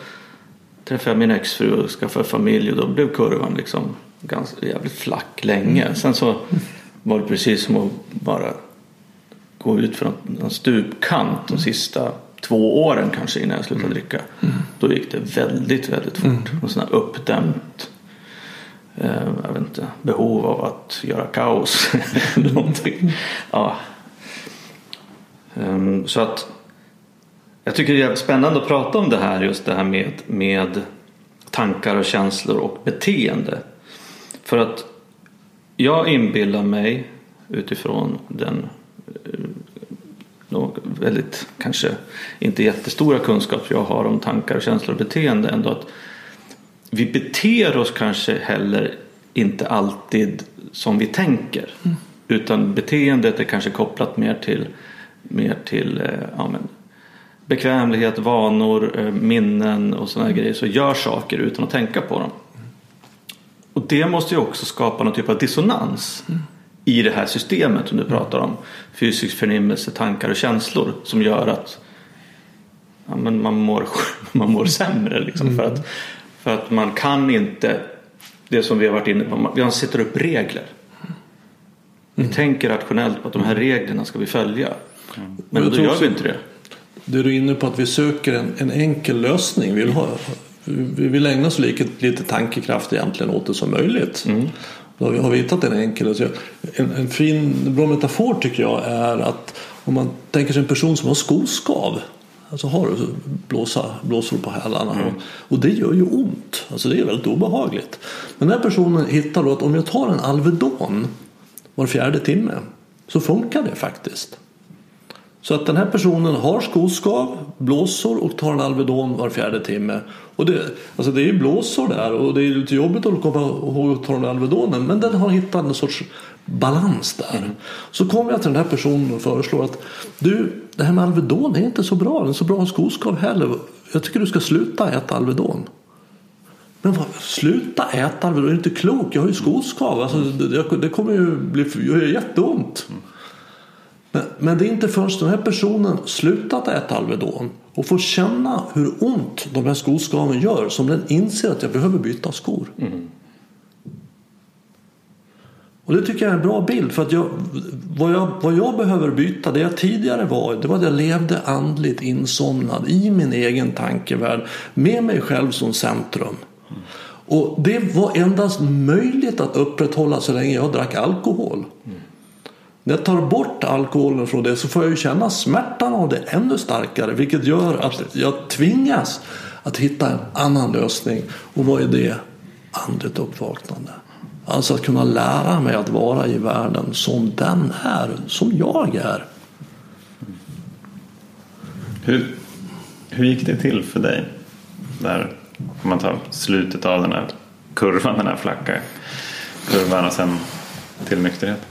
träffade jag min exfru och skaffade familj och då blev kurvan liksom ganska jävligt flack länge. Sen så var det precis som att bara gå ut från en stupkant de sista två åren kanske innan jag slutade mm. dricka. Mm. Då gick det väldigt, väldigt fort. Mm. Och sådana uppdämt eh, jag vet inte, behov av att göra kaos. [LAUGHS] Någonting. Ja. Um, så att jag tycker det är spännande att prata om det här just det här med, med tankar och känslor och beteende. För att jag inbillar mig utifrån den eh, väldigt, kanske inte jättestora kunskap jag har om tankar, känslor och beteende ändå att vi beter oss kanske heller inte alltid som vi tänker. Mm. Utan beteendet är kanske kopplat mer till, mer till eh, ja, men, bekvämlighet, vanor, eh, minnen och sådana grejer. Så gör saker utan att tänka på dem. Och det måste ju också skapa någon typ av dissonans mm. i det här systemet som du pratar om. Fysisk förnimmelse, tankar och känslor som gör att ja, men man, mår, [LAUGHS] man mår sämre. Liksom, mm. för, att, för att man kan inte, det som vi har varit inne på, man sätter upp regler. Vi mm. tänker rationellt på att de här reglerna ska vi följa. Men då gör vi inte det. Det är du inne på att vi söker en, en enkel lösning. Vi vill ha, vi vill ägna så lite, lite tankekraft egentligen åt det som möjligt. Mm. Då har vi hittat en enkel. En, en fin, bra metafor tycker jag är att om man tänker sig en person som har skoskav. Alltså har blåsa, blåsor på hälarna. Mm. Och det gör ju ont. Alltså det är väldigt obehagligt. Men den här personen hittar då att om jag tar en Alvedon var fjärde timme så funkar det faktiskt. Så att den här personen har skoskav, blåsor och tar en Alvedon var fjärde timme. Och det, alltså det är ju blåsor där och det är lite jobbigt att komma ihåg att ta den Alvedonen men den har hittat en sorts balans där. Mm. Så kommer jag till den här personen och föreslår att du, det här med Alvedon är inte så bra, den är så bra skoskav heller. Jag tycker du ska sluta äta Alvedon. Men vad, sluta äta Alvedon, är du inte klok? Jag har ju skoskav, alltså, det, det kommer ju bli, göra jätteont. Mm. Men, men det är inte förrän den här personen slutat äta Alvedon och får känna hur ont de här skoskaven gör som den inser att jag behöver byta skor. Mm. Och det tycker jag är en bra bild. För att jag, vad, jag, vad jag behöver byta, det jag tidigare var, det var att jag levde andligt insomnad i min egen tankevärld. Med mig själv som centrum. Och det var endast möjligt att upprätthålla så länge jag drack alkohol. När jag tar bort alkoholen från det så får jag ju känna smärtan av det ännu starkare. Vilket gör att jag tvingas att hitta en annan lösning. Och vad är det? Andligt uppvaknande. Alltså att kunna lära mig att vara i världen som den är, som jag är. Hur, hur gick det till för dig? Där, om man tar slutet av den här kurvan, den här flacka kurvan och sen till nykterhet.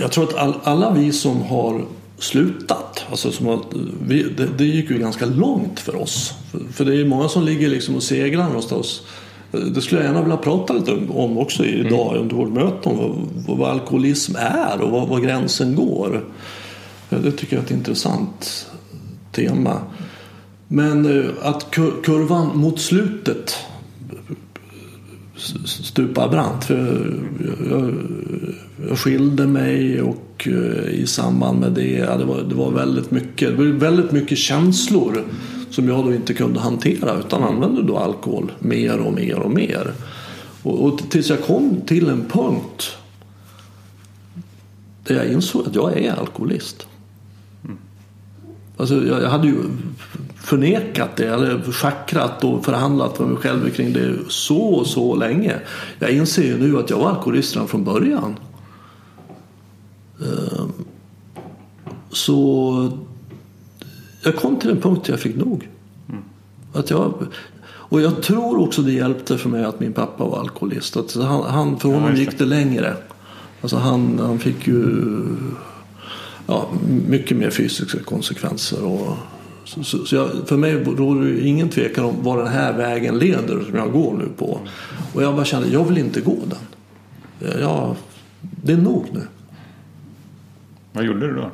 Jag tror att all, alla vi som har slutat, alltså som har, vi, det, det gick ju ganska långt för oss. För, för det är många som ligger liksom och seglar någonstans. Det skulle jag gärna vilja prata lite om också idag under vårt möte om vad, vad alkoholism är och vad, vad gränsen går. Det tycker jag är ett intressant tema. Men eh, att kurvan mot slutet stupa brant. För jag, jag skilde mig och eh, i samband med det, ja, det, var, det var väldigt mycket, det var väldigt mycket känslor som jag då inte kunde hantera utan använde då alkohol mer och mer och mer. Och, och tills jag kom till en punkt där jag insåg att jag är alkoholist. Alltså jag hade ju förnekat det eller schackrat och förhandlat med mig själv kring det så så länge. Jag inser ju nu att jag var alkoholist redan från början. Ehm, så jag kom till en punkt där jag fick nog. Att jag, och jag tror också det hjälpte för mig att min pappa var alkoholist. Att han, han, för honom gick det längre. Alltså han, han fick ju ja, mycket mer fysiska konsekvenser. Och, så, så, så jag, för mig råder det ingen tvekan om var den här vägen leder som jag går nu på. Och jag bara kände, jag vill inte gå den. Jag, det är nog nu. Vad gjorde du då?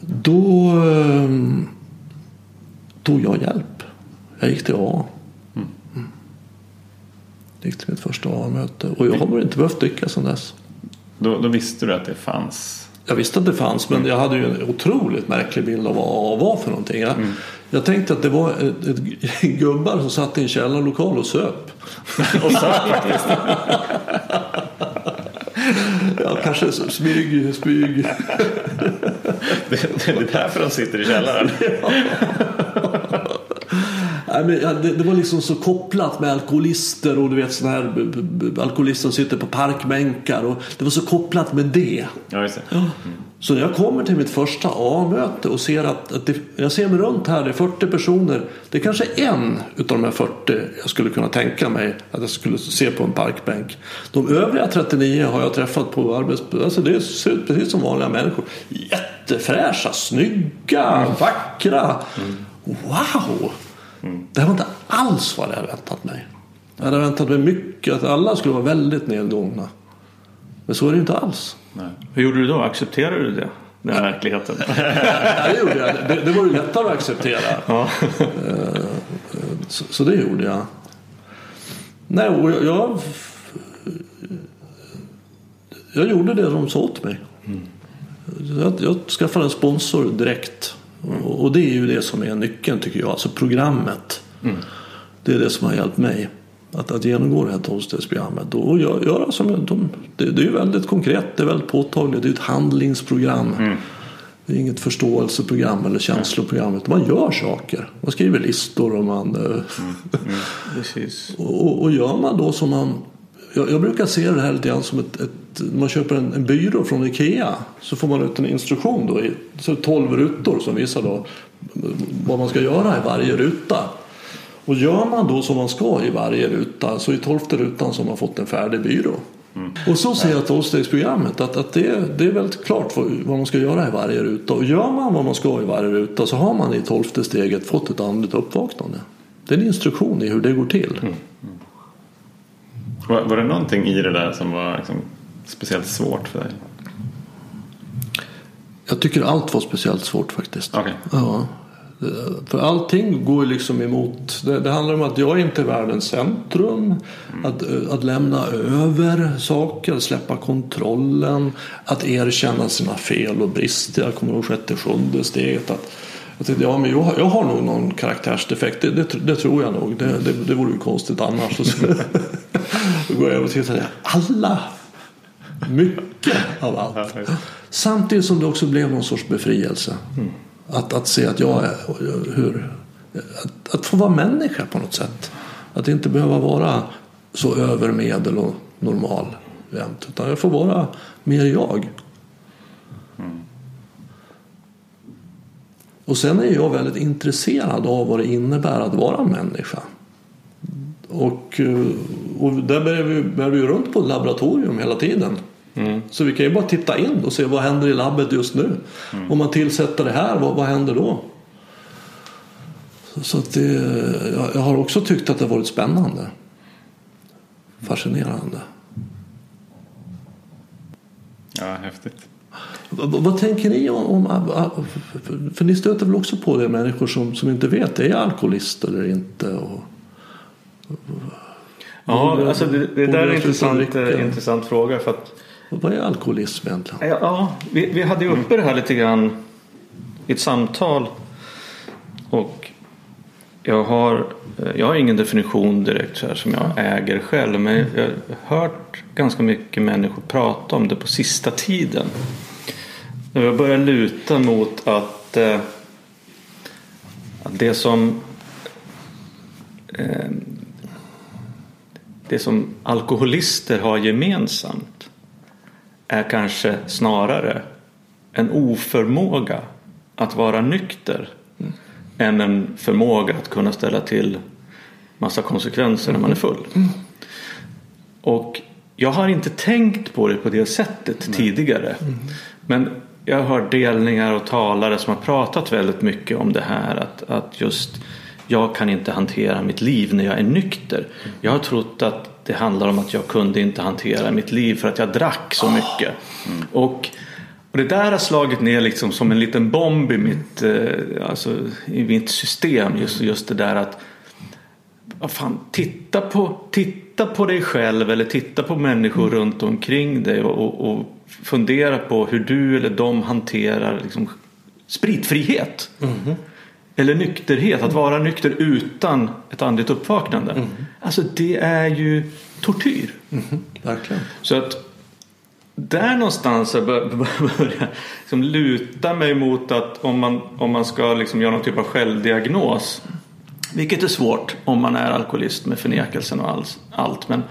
Då eh, tog jag hjälp. Jag gick till AA. Mm. gick till mitt första AA-möte. Och jag har inte behövt dricka sedan dess. Då, då visste du att det fanns jag visste att det fanns men jag hade ju en otroligt märklig bild av vad AA var för någonting. Jag, mm. jag tänkte att det var ett, ett [LAUGHS] gubbar som satt i en källarlokal och söp. och söp faktiskt. ja, kanske smyg, smyg. det, det är därför de sitter i källaren. Nej, men det, det, var liksom så kopplat med alkoholister och du vet sådana här alkoholister som sitter på parkbänkar. Och det var så kopplat med det. Ja, det. Mm. Så när jag kommer till mitt första A-möte och ser att, att det, jag ser mig runt här, det är 40 personer. Det är kanske en utav de här 40 jag skulle kunna tänka mig att jag skulle se på en parkbänk. De övriga 39 har jag träffat på arbetsplatsen. Alltså det ser ut precis som vanliga människor. Jättefräscha, snygga, mm. vackra. Mm. Wow! Mm. Det här var inte alls vad jag hade väntat mig. Jag hade väntat mig mycket, att alla skulle vara väldigt nedgångna. Men så är det inte alls. Nej. Hur gjorde du då? Accepterade du det? Den verkligheten? [LAUGHS] ja, det gjorde jag. Det, det var ju lättare att acceptera. Ja. Eh, så, så, det gjorde jag. Nej, och jag, jag, jag gjorde det de sa åt mig. Mm. Jag, jag skaffade en sponsor direkt. Och det är ju det som är nyckeln tycker jag. Alltså programmet. Mm. Det är det som har hjälpt mig. Att, att genomgå det här tolvstegsprogrammet. Och göra som de, det, det är väldigt konkret. Det är väldigt påtagligt. Det är ett handlingsprogram. Mm. Det är inget förståelseprogram eller känsloprogram. Utan man gör saker. Man skriver listor och man... Eh, mm. Mm. [LAUGHS] och, och gör man då som man jag, jag, brukar se det här lite grann som ett, ett man köper en, en, byrå från Ikea så får man ut en instruktion då i så 12 rutor som visar då vad man ska göra i varje ruta. Och gör man då som man ska i varje ruta så i tolfte rutan så har man fått en färdig byrå. Mm. Och så ser jag tolvstegsprogrammet att, att det, det är väldigt klart vad, man ska göra i varje ruta. Och gör man vad man ska i varje ruta så har man i tolfte steget fått ett andligt uppvaknande. Det är en instruktion i hur det går till. Mm. Var, var det någonting i det där som var liksom speciellt svårt för dig? Jag tycker allt var speciellt svårt faktiskt. Okay. Ja. För allting går liksom emot. Det, det, handlar om att jag inte är världens centrum. Mm. Att, att lämna över saker, släppa kontrollen. Att erkänna sina fel och brister. Jag kommer ihåg sjätte, sjunde steget. Att, jag tänkte, ja men jag, jag har nog någon karaktärsdefekt. Det, det, det tror jag nog. Det, det, det vore ju konstigt annars. [LAUGHS] Då går jag över att säga alla. Mycket av allt. Samtidigt som det också blev någon sorts befrielse. Mm. Att, att se att jag är hur, att, att få vara människa på något sätt. Att inte behöva vara så övermedel och normal jämt. Utan jag får vara mer jag. Mm. Och sen är jag väldigt intresserad av vad det innebär att vara människa. Och, och där bär vi, bär vi runt på ett laboratorium hela tiden. Mm. Så vi kan ju bara titta in och se vad händer i labbet just nu. Mm. Om man tillsätter det här, vad, vad händer då? Så att det, jag, jag har också tyckt att det varit spännande. Fascinerande. Ja, häftigt. Vad, tänker ni om, om, för ni stöter väl också på det människor som, som inte vet, är jag alkoholist eller inte? Och, ja, alltså det, det där är en intressant, eh, intressant fråga. För att vad är alkoholism egentligen? Ja, ja vi, vi hade ju uppe det här lite grann i ett samtal. Och jag har, jag har ingen definition direkt så här som jag äger själv. Men jag har hört ganska mycket människor prata om det på sista tiden. Jag börjar luta mot att, eh, att det som eh, det som alkoholister har gemensamt är kanske snarare en oförmåga att vara nykter mm. än en förmåga att kunna ställa till massa konsekvenser när man är full. Mm. Och jag har inte tänkt på det på det sättet Nej. tidigare. Mm. Men jag har hört delningar och talare som har pratat väldigt mycket om det här att, att just jag kan inte hantera mitt liv när jag är nykter. Jag har trott att det handlar om att jag kunde inte hantera mitt liv för att jag drack så mycket. Mm. Och, och det där har slagit ner liksom som en liten bomb i mitt, eh, alltså, i mitt system. Just, just det där att fan, titta, på, titta på dig själv eller titta på människor mm. runt omkring dig och, och, fundera på hur du eller de hanterar liksom, spritfrihet. Mm. Eller nykterhet, att vara nykter utan ett andligt uppvaknande. Mm. Alltså det är ju tortyr. Mm. Verkligen. Så att där någonstans [LAUGHS] jag börjar liksom luta mig mot att om man, om man ska liksom göra någon typ av självdiagnos. Vilket är svårt om man är alkoholist med förnekelsen och allt. allt men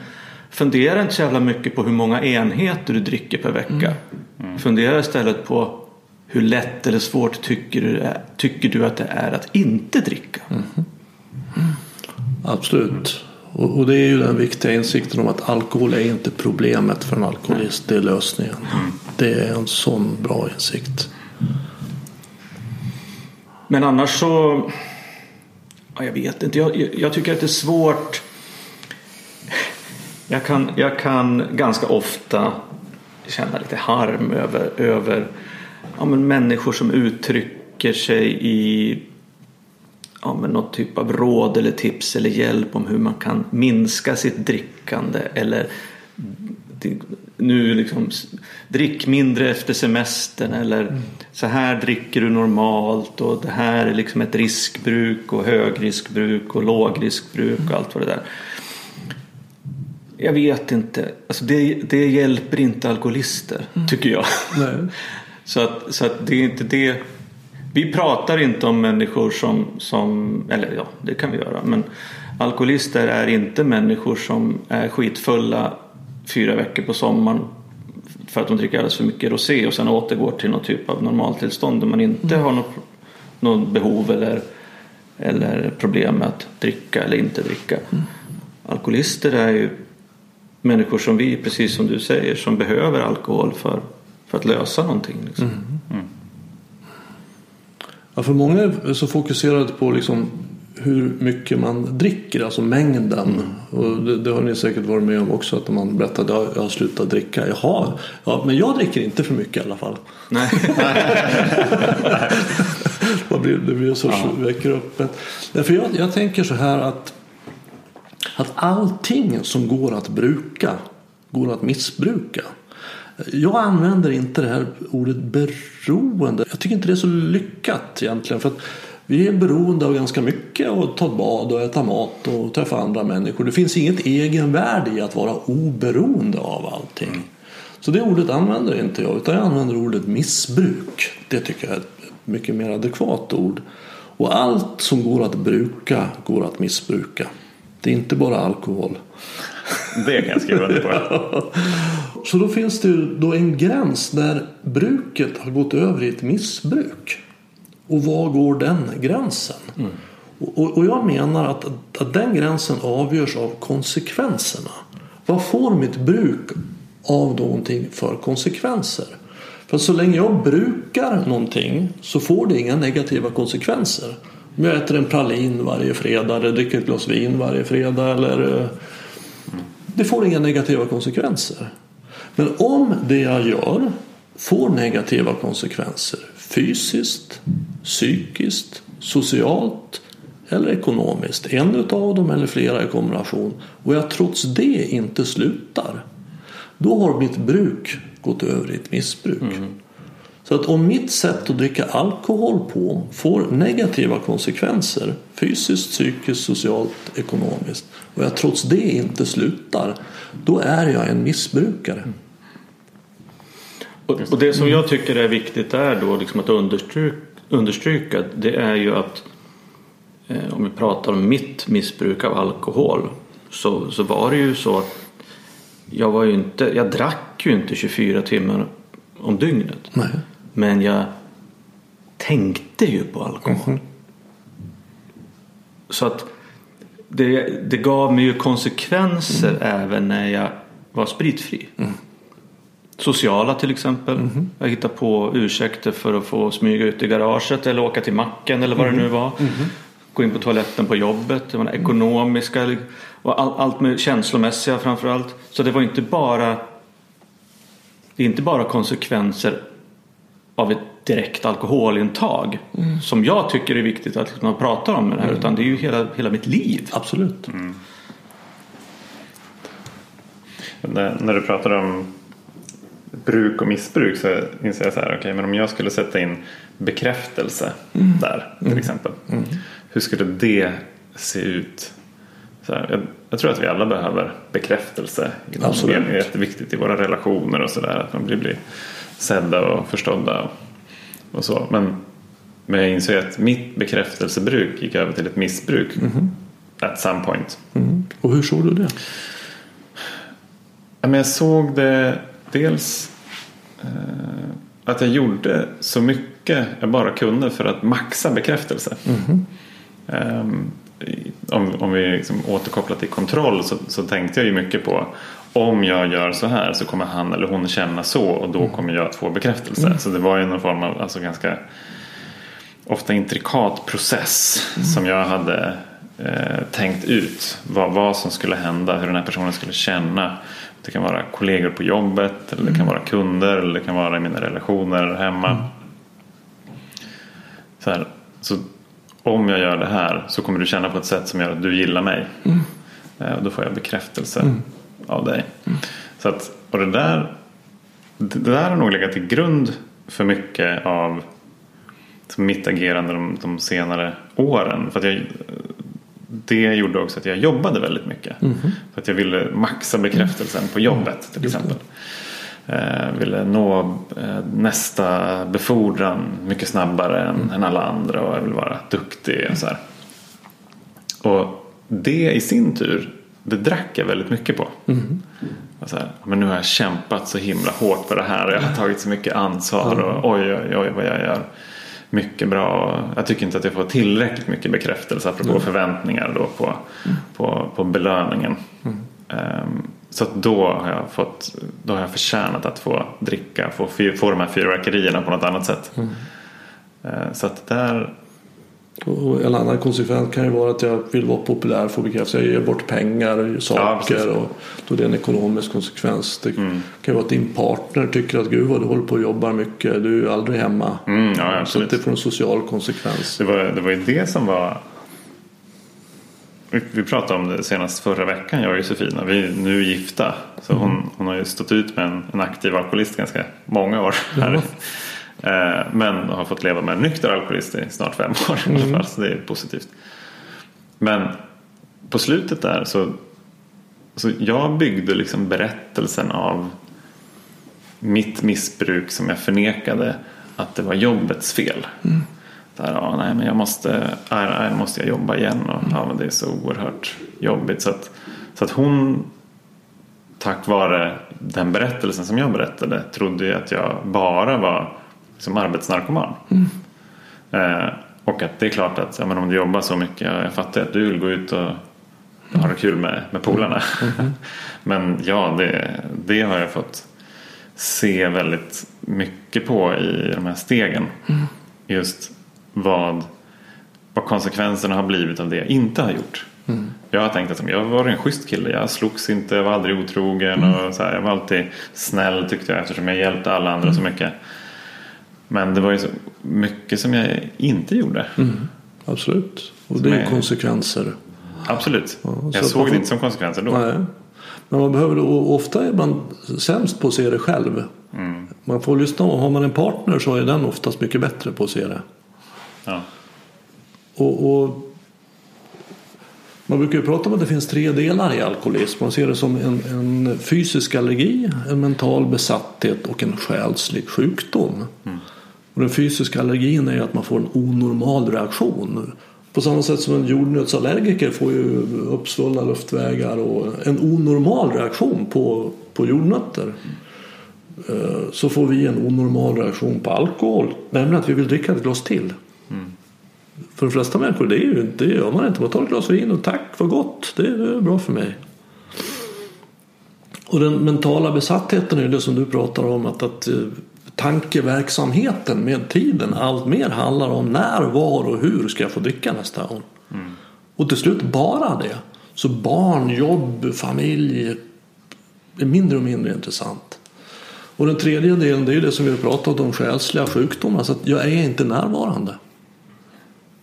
fundera inte så jävla mycket på hur många enheter du dricker per vecka. Mm. Mm. Fundera istället på hur lätt eller svårt tycker du, tycker du att det är att inte dricka? Mm. Absolut. Och, och, det är ju den viktiga insikten om att alkohol är inte problemet för en alkoholist, det är lösningen. Mm. Det är en sån bra insikt. Men annars så, ja, jag vet inte, jag, jag tycker att det är svårt. Jag kan, jag kan ganska ofta känna lite harm över, över ja, men människor som uttrycker sig i ja, men något typ av råd eller tips eller hjälp om hur man kan minska sitt drickande eller nu liksom drick mindre efter semestern eller mm. så här dricker du normalt och det här är liksom ett riskbruk och högriskbruk och lågriskbruk och allt vad det där. Jag vet inte, alltså det, det hjälper inte alkoholister mm. tycker jag. [LAUGHS] Så att, så att det är inte det. Vi pratar inte om människor som, som, eller ja, det kan vi göra, men alkoholister är inte människor som är skitfulla fyra veckor på sommaren för att de dricker alldeles för mycket rosé och sen återgår till någon typ av normaltillstånd där man inte mm. har något, något behov eller, eller problem med att dricka eller inte dricka. Mm. Alkoholister är ju människor som vi, precis som du säger, som behöver alkohol för för att lösa någonting. Liksom. Mm. Mm. Ja, för många är så fokuserade på liksom hur mycket man dricker, alltså mängden. Och det, det har ni säkert varit med om också att man berättar att jag, jag har slutat dricka. Jaha, ja, men jag dricker inte för mycket i alla fall. Nej. [LAUGHS] det blir, det blir en sorts Ja. väcker upp ett- Därför jag, jag tänker så här att, att allting som går att bruka går att missbruka. Jag använder inte det här ordet beroende. Jag tycker inte det är så lyckat egentligen. För att vi är beroende av ganska mycket och ta ett bad och äta mat och träffa andra människor. Det finns inget egenvärde i att vara oberoende av allting. Så det ordet använder inte jag utan jag använder ordet missbruk. Det tycker jag är ett mycket mer adekvat ord. Och allt som går att bruka går att missbruka. Det är inte bara alkohol. Det kan jag skriva under på. [LAUGHS] Så då finns det ju då en gräns där bruket har gått över i ett missbruk. Och var går den gränsen? Och, och, och jag menar att, att den gränsen avgörs av konsekvenserna. Vad får mitt bruk av någonting för konsekvenser? För så länge jag brukar någonting så får det inga negativa konsekvenser. Om jag äter en pralin varje fredag eller dricker ett glas vin varje fredag eller eh, det får inga negativa konsekvenser. Men om det jag gör får negativa konsekvenser fysiskt, psykiskt, socialt eller ekonomiskt, en utav dem eller flera i kombination och jag trots det inte slutar, då har mitt bruk gått över i ett missbruk. Mm. Så att om mitt sätt att dricka alkohol på får negativa konsekvenser fysiskt, psykiskt, socialt, ekonomiskt och jag trots det inte slutar då är jag en missbrukare. Och, och det som jag tycker är viktigt är då liksom att understryka, understryka det är ju att eh, om vi pratar om mitt missbruk av alkohol så, så var det ju så att jag var inte, jag drack ju inte 24 timmar om dygnet. Nej. Men jag tänkte ju på alkohol. Så att det, det gav mig ju konsekvenser även när jag var spritfri. Sociala till exempel. Jag hittade på ursäkter för att få smyga ut i garaget eller åka till macken eller vad det nu var. Gå in på toaletten på jobbet. Det var det ekonomiska och all, allt med känslomässiga framförallt. Så det var inte bara det är inte bara konsekvenser av ett direkt alkoholintag som jag tycker är viktigt att man pratar om med det här utan det är ju hela, hela mitt liv. Absolut. När, när du pratar om bruk och missbruk så inser jag så här, okej men om jag skulle sätta in bekräftelse där till exempel. Hur skulle det se ut? Så här, jag, jag tror att vi alla behöver bekräftelse. Absolut. Det är jätteviktigt i våra relationer och sådär. Att man blir, blir sedda och förstådda och, så. Men, men jag inser att mitt bekräftelsebruk gick över till ett missbruk at some point. Mm. Och hur såg du det? Ja, men jag såg det dels eh, att jag gjorde så mycket jag bara kunde för att maxa bekräftelse. Ehm, i- om, om vi liksom återkopplar till kontroll så, så tänkte jag ju mycket på om jag gör så här så kommer han eller hon känna så och då kommer jag att få bekräftelse. Så det var ju någon form av alltså ganska ofta intrikat process som jag hade eh, tänkt ut. Vad, vad som skulle hända, hur den här personen skulle känna. Det kan vara kollegor på jobbet, eller det kan vara kunder, eller det kan vara i mina relationer hemma. Så, här, så om jag gör det här så kommer du känna på ett sätt som gör att du gillar mig. Eh, och då får jag bekräftelse av dig. Så att, och det där, det där har nog legat till grund för mycket av mitt agerande de, de senare åren. För jag, det gjorde också att jag jobbade väldigt mycket. För att jag ville maxa bekräftelsen på jobbet till exempel. Eh, ville nå eh, nästa befordran mycket snabbare än, än alla andra och jag ville vara duktig. Och, så här. och det i sin tur, det drack jag väldigt mycket på. Och Så här, men nu har jag kämpat så himla hårt för det här och jag har tagit så mycket ansvar och oj oj oj vad jag gör mycket bra. Jag tycker inte att jag får tillräckligt mycket bekräftelse apropå förväntningar då på, på, på belöningen. Ehm, så att då har jag fått då har jag förtjänat att få dricka, få, få de här fyrverkerierna på något annat sätt. Ehm, så att där Och en annan konsekvens kan ju vara att jag vill vara populär, få bekräftelse. Jag ger bort pengar, saker precis. och då är det en ekonomisk konsekvens. Det Mm. kan ju vara att din partner tycker att gud vad du håller på och jobbar mycket, du är aldrig hemma. Mm, ja, Så det får en social konsekvens. Det var, det var ju det som var vi- vi pratade om det senast förra veckan, jag och Josefina. Vi är nu gifta. Så hon, hon har ju stått ut med en, en aktiv alkoholist ganska många år. Här. Eh, Men har fått leva med en nykter alkoholist i snart fem år i alla fall. Så det är positivt. Men på slutet där så, så jag byggde liksom berättelsen av mitt missbruk som jag förnekade att det var jobbets fel. Där, ja, nej, men jag måste, nej, måste jag jobba igen och ja, men det är så oerhört jobbigt. Så att, så att hon tack vare den berättelsen som jag berättade trodde ju att jag bara var liksom arbetsnarkoman. Eh, och att det är klart att ja, men om du jobbar så mycket, jag fattar att du vill gå ut och ha det kul med, med polarna. [LAUGHS] men ja, det, det har jag fått se väldigt mycket på i de här stegen. Just vad, vad konsekvenserna har blivit av det jag inte har gjort. Jag har tänkt att jag var en schysst kille. Jag slogs inte, jag var aldrig otrogen. Och så här, jag var alltid snäll tyckte jag eftersom jag hjälpte alla andra så mycket. Men det var ju så mycket som jag inte gjorde. Absolut. Och det är är- konsekvenser. Absolut. Ja, så jag såg man det inte som konsekvenser då. Nej. Men man behöver, ofta är man sämst på att se det själv. Man får lyssna har man en partner så är den oftast mycket bättre på att se det. Ja. Och, och man brukar ju prata om att det finns tre delar i alkoholism. Man ser det som en, en fysisk allergi, en mental besatthet och en själslig sjukdom. Och den fysiska allergin är att man får en onormal reaktion. På samma sätt som en jordnötsallergiker får ju uppsvullna luftvägar och en onormal reaktion på, på jordnötter. Eh, Så får vi en onormal reaktion på alkohol, nämligen att vi vill dricka ett glas till. För de flesta människor det, är ju, det gör man inte. Man tar ett glas vin och tack vad gott, det är bra för mig. Och den mentala besattheten är det som du pratar om att, att eh, tankeverksamheten med tiden allt mer handlar om när, var och hur ska jag få dricka nästa gång. Och till slut bara det. Så barn, jobb, familj är mindre och mindre intressant. Och den tredje delen det är ju det som vi har pratat om, själsliga sjukdomar. Så att jag är inte närvarande.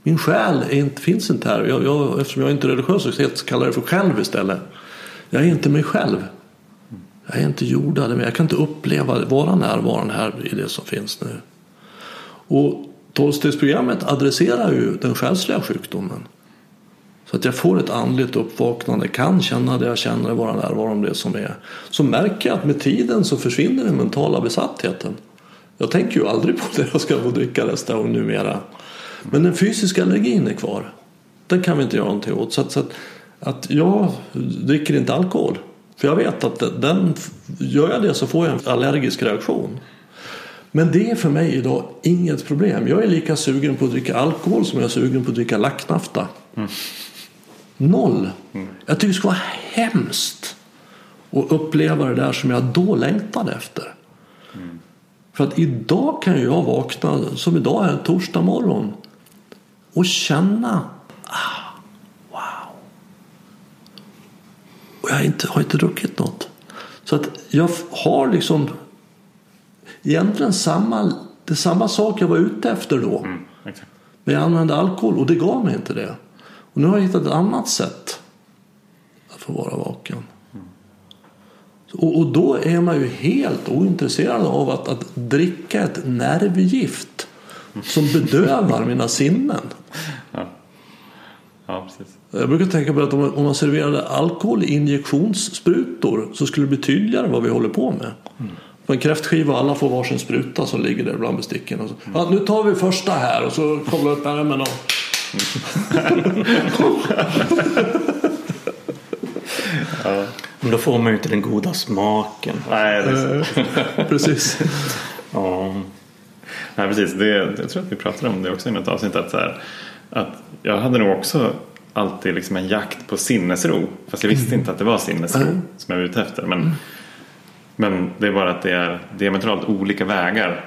Min själ inte, finns inte här. Jag, jag, eftersom jag inte är religiös så kallar jag det för själv istället. Jag är inte mig själv. Jag är inte jordad, men jag kan inte uppleva, vara närvarande här i det som finns nu. Och tolvstegsprogrammet adresserar ju den själsliga sjukdomen. Så att jag får ett andligt uppvaknande, kan känna det jag känner, vara närvarande det som är. Så märker jag att med tiden så försvinner den mentala besattheten. Jag tänker ju aldrig på [LAUGHS] det jag ska få dricka nästa gång numera. Men den fysiska allergin är kvar. Den kan vi inte göra någonting åt. Så att, så att, att jag dricker inte alkohol. För jag vet att den- gör jag det så får jag en allergisk reaktion. Men det är för mig idag inget problem. Jag är lika sugen på att dricka alkohol som jag är sugen på att dricka lacknafta. Noll. Jag tycker det skulle vara hemskt att uppleva det där som jag då längtade efter. För att idag kan jag vakna, som idag är en torsdag morgon och känna ah, wow. Och jag har inte, har inte druckit något. Så att jag har liksom egentligen samma, det samma sak jag var ute efter då. Mm. Men jag använde alkohol och det gav mig inte det. Och nu har jag hittat ett annat sätt att få vara vaken. Och, och då är man ju helt ointresserad av att, att dricka ett nervgift som bedövar mina sinnen. [LAUGHS] Ja. ja, precis. Jag brukar tänka på att om man, serverade alkohol i injektionssprutor så skulle det bli tydligare vad vi håller på med. På en kräftskiva alla får varsin spruta som ligger där bland besticken. Och så, ja, nu tar vi första här och så kollar upp ärmen och [LAUGHS] Men då får man ju inte den goda smaken. Nej, det är så. Precis. [LAUGHS] [LAUGHS] Ja. Nej, precis. Det, jag tror att vi pratade om det också i något avsnitt. Att, så här, att jag hade nog också alltid liksom en jakt på sinnesro. Fast jag visste inte att det var sinnesro Mm. som jag var ute efter. Men, men det är bara att det är diametralt olika vägar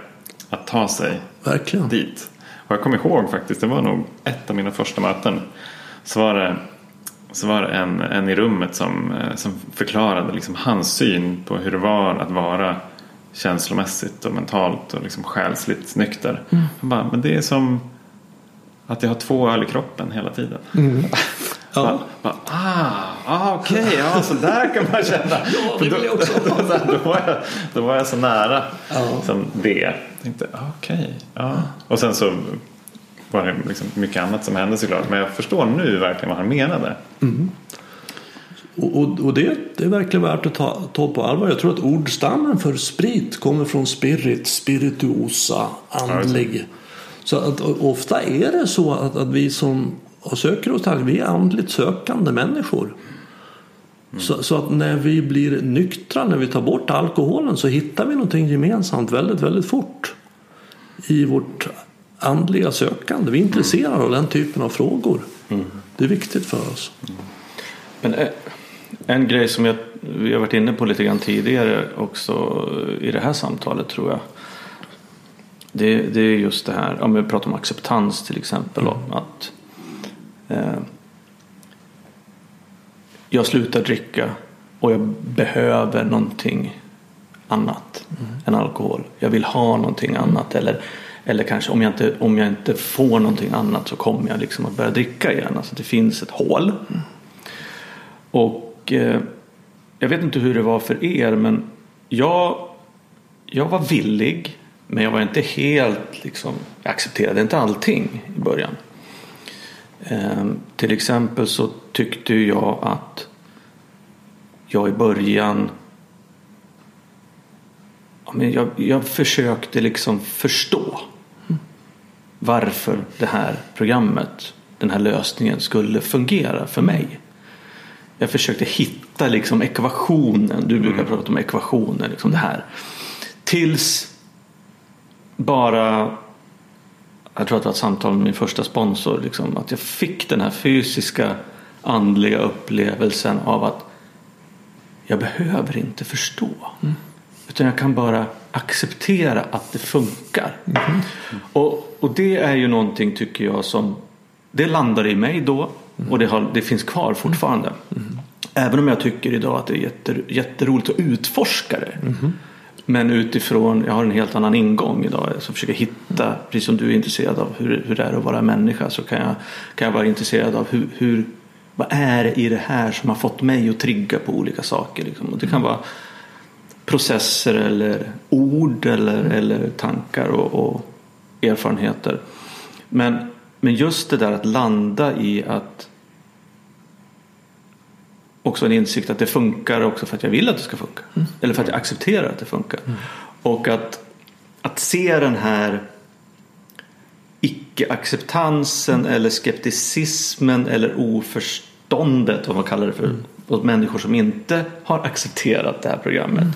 att ta sig Verkligen. dit. Och jag kommer ihåg faktiskt, det var nog ett av mina första möten. Så var det, så var det en, en i rummet som, eh, som förklarade liksom hans syn på hur det var att vara känslomässigt och mentalt och liksom själsligt nykter. Mm. Han bara, men det är som att jag har två öl i kroppen hela tiden. Mm. [LAUGHS] Ja. Bara, bara, ah, ah okej, ja, så där kan man känna. [LAUGHS] Ja, det vill jag också [LAUGHS] då, då, då, var jag, då var jag så nära Ja. som det. Jag tänkte, ah, okej, ja. Och sen så var det liksom mycket annat som hände såklart. Men jag förstår nu verkligen vad han menade. Och, och, och det, det är verkligen värt att ta, ta på allvar. Jag tror att ordstammen för sprit kommer från spirit, spirituosa, andlig. Så att ofta är det så att, att vi som söker oss till vi är andligt sökande människor. Så, så att när vi blir nyktra, när vi tar bort alkoholen så hittar vi någonting gemensamt väldigt, väldigt fort. I vårt andliga sökande. Vi är intresserade av den typen av frågor. Det är viktigt för oss. Men eh, en grej som jag, vi har varit inne på lite grann tidigare också i det här samtalet tror jag. Det, det är just det här, om vi pratar om acceptans till exempel. om Att eh, Jag slutar dricka och jag behöver någonting annat än alkohol. Jag vill ha någonting annat. Eller, eller kanske om jag, inte, om jag inte får någonting annat så kommer jag liksom att börja dricka igen. Alltså det finns ett hål. Och eh, jag vet inte hur det var för er men jag, jag var villig men jag var inte helt liksom, jag accepterade inte allting i början. Eh, till exempel så tyckte jag att jag i början ja, men jag, jag försökte liksom förstå varför det här programmet, den här lösningen skulle fungera för mig. Jag försökte hitta liksom ekvationen. Du brukar prata om ekvationer. Liksom det här. Tills bara jag tror att det var ett samtal med min första sponsor. Liksom, att jag fick den här fysiska andliga upplevelsen av att jag behöver inte förstå. Utan jag kan bara acceptera att det funkar. Och, och det är ju någonting tycker jag som det landar i mig då och det, har, det finns kvar fortfarande. Även om jag tycker idag att det är jätter, jätteroligt att utforska det. Men utifrån, jag har en helt annan ingång idag. Så försöker hitta, precis som du är intresserad av hur, hur det är att vara människa så kan jag, kan jag vara intresserad av hur, hur, vad är det i det här som har fått mig att trigga på olika saker. Liksom. Och det kan vara processer eller ord eller, eller tankar och, och erfarenheter. Men, men just det där att landa i att också en insikt att det funkar också för att jag vill att det ska funka. Eller för att jag accepterar att det funkar. Och att, att se den här icke-acceptansen eller skepticismen eller oförståndet, vad man kallar det för, hos människor som inte har accepterat det här programmet.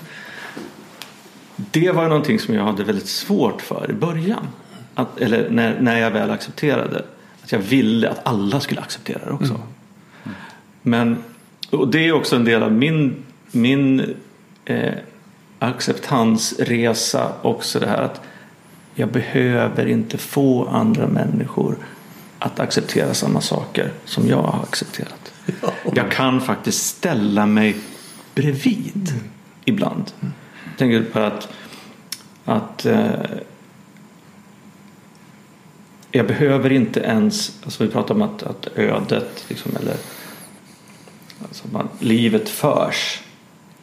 Det var någonting som jag hade väldigt svårt för i början. Att, eller när, när jag väl accepterade. Att jag ville att alla skulle acceptera det också. Men och det är också en del av min, min eh, acceptansresa också det här att jag behöver inte få andra människor att acceptera samma saker som jag har accepterat. Jag kan faktiskt ställa mig bredvid ibland. Jag tänker på att, att eh, jag behöver inte ens, alltså vi pratar om att, att ödet liksom, eller Alltså man, livet förs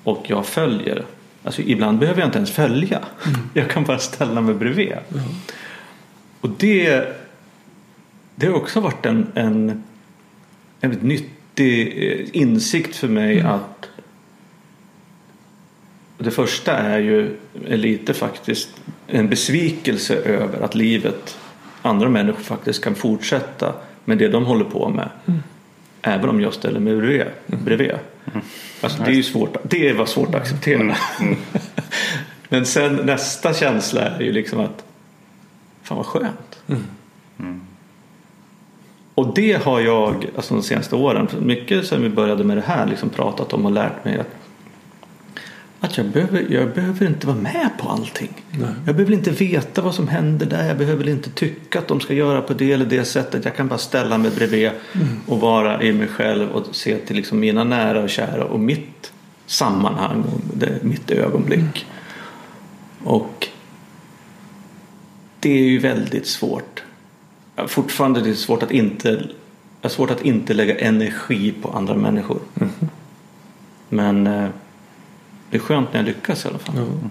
och jag följer. Alltså ibland behöver jag inte ens följa. Jag kan bara ställa mig bredvid. Och det, det har också varit en, en, en väldigt nyttig eh, insikt för mig att det första är ju är lite faktiskt en besvikelse över att livet, andra människor faktiskt kan fortsätta med det de håller på med. Även om jag ställer mig bredvid. bredvid. Alltså, det är ju svårt, det var svårt att acceptera. [LAUGHS] Men sen nästa känsla är ju liksom att fan vad skönt. Och det har jag alltså de senaste åren, mycket sen vi började med det här, liksom pratat om och lärt mig att att jag behöver, jag behöver inte vara med på allting. Jag behöver inte veta vad som händer där. Jag behöver inte tycka att de ska göra på det eller det sättet. Jag kan bara ställa mig bredvid och vara i mig själv och se till liksom mina nära och kära och mitt sammanhang och det, mitt ögonblick. Och det är ju väldigt svårt. Fortfarande är det svårt att inte, svårt att inte lägga energi på andra människor. Men eh, det är skönt när jag lyckas i alla fall. Och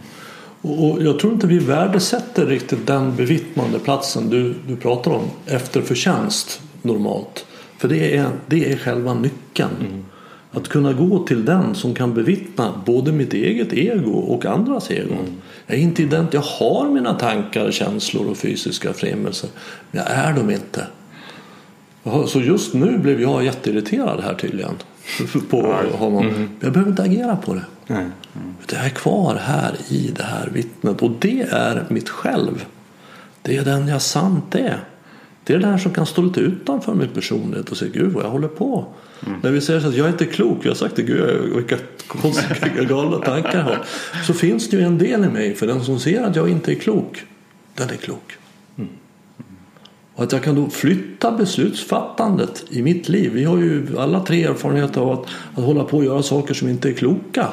och jag tror inte vi värdesätter riktigt den bevittnande platsen du, du pratar om efter förtjänst normalt. För det är, det är själva nyckeln. Att kunna gå till den som kan bevittna både mitt eget ego och andras egon. Jag är inte ident, jag har mina tankar, känslor och fysiska främmelser. Men jag är dem inte. Så just nu blev jag jätteirriterad här tydligen. [LAUGHS] På honom. Jag behöver inte agera på det. Nej. Utan jag är kvar här i det här vittnet och det är mitt själv. Det är den jag sant är. Det är det här som kan stå lite utanför min personlighet och säga Gud vad jag håller på. När vi säger så att jag är inte klok, jag har sagt det, Gud vilka konstiga [LAUGHS] galna tankar jag har. Så finns det ju en del i mig för den som ser att jag inte är klok, den är klok. Och att jag kan då flytta beslutsfattandet i mitt liv. Vi har ju alla tre erfarenheter av att, att hålla på och göra saker som inte är kloka.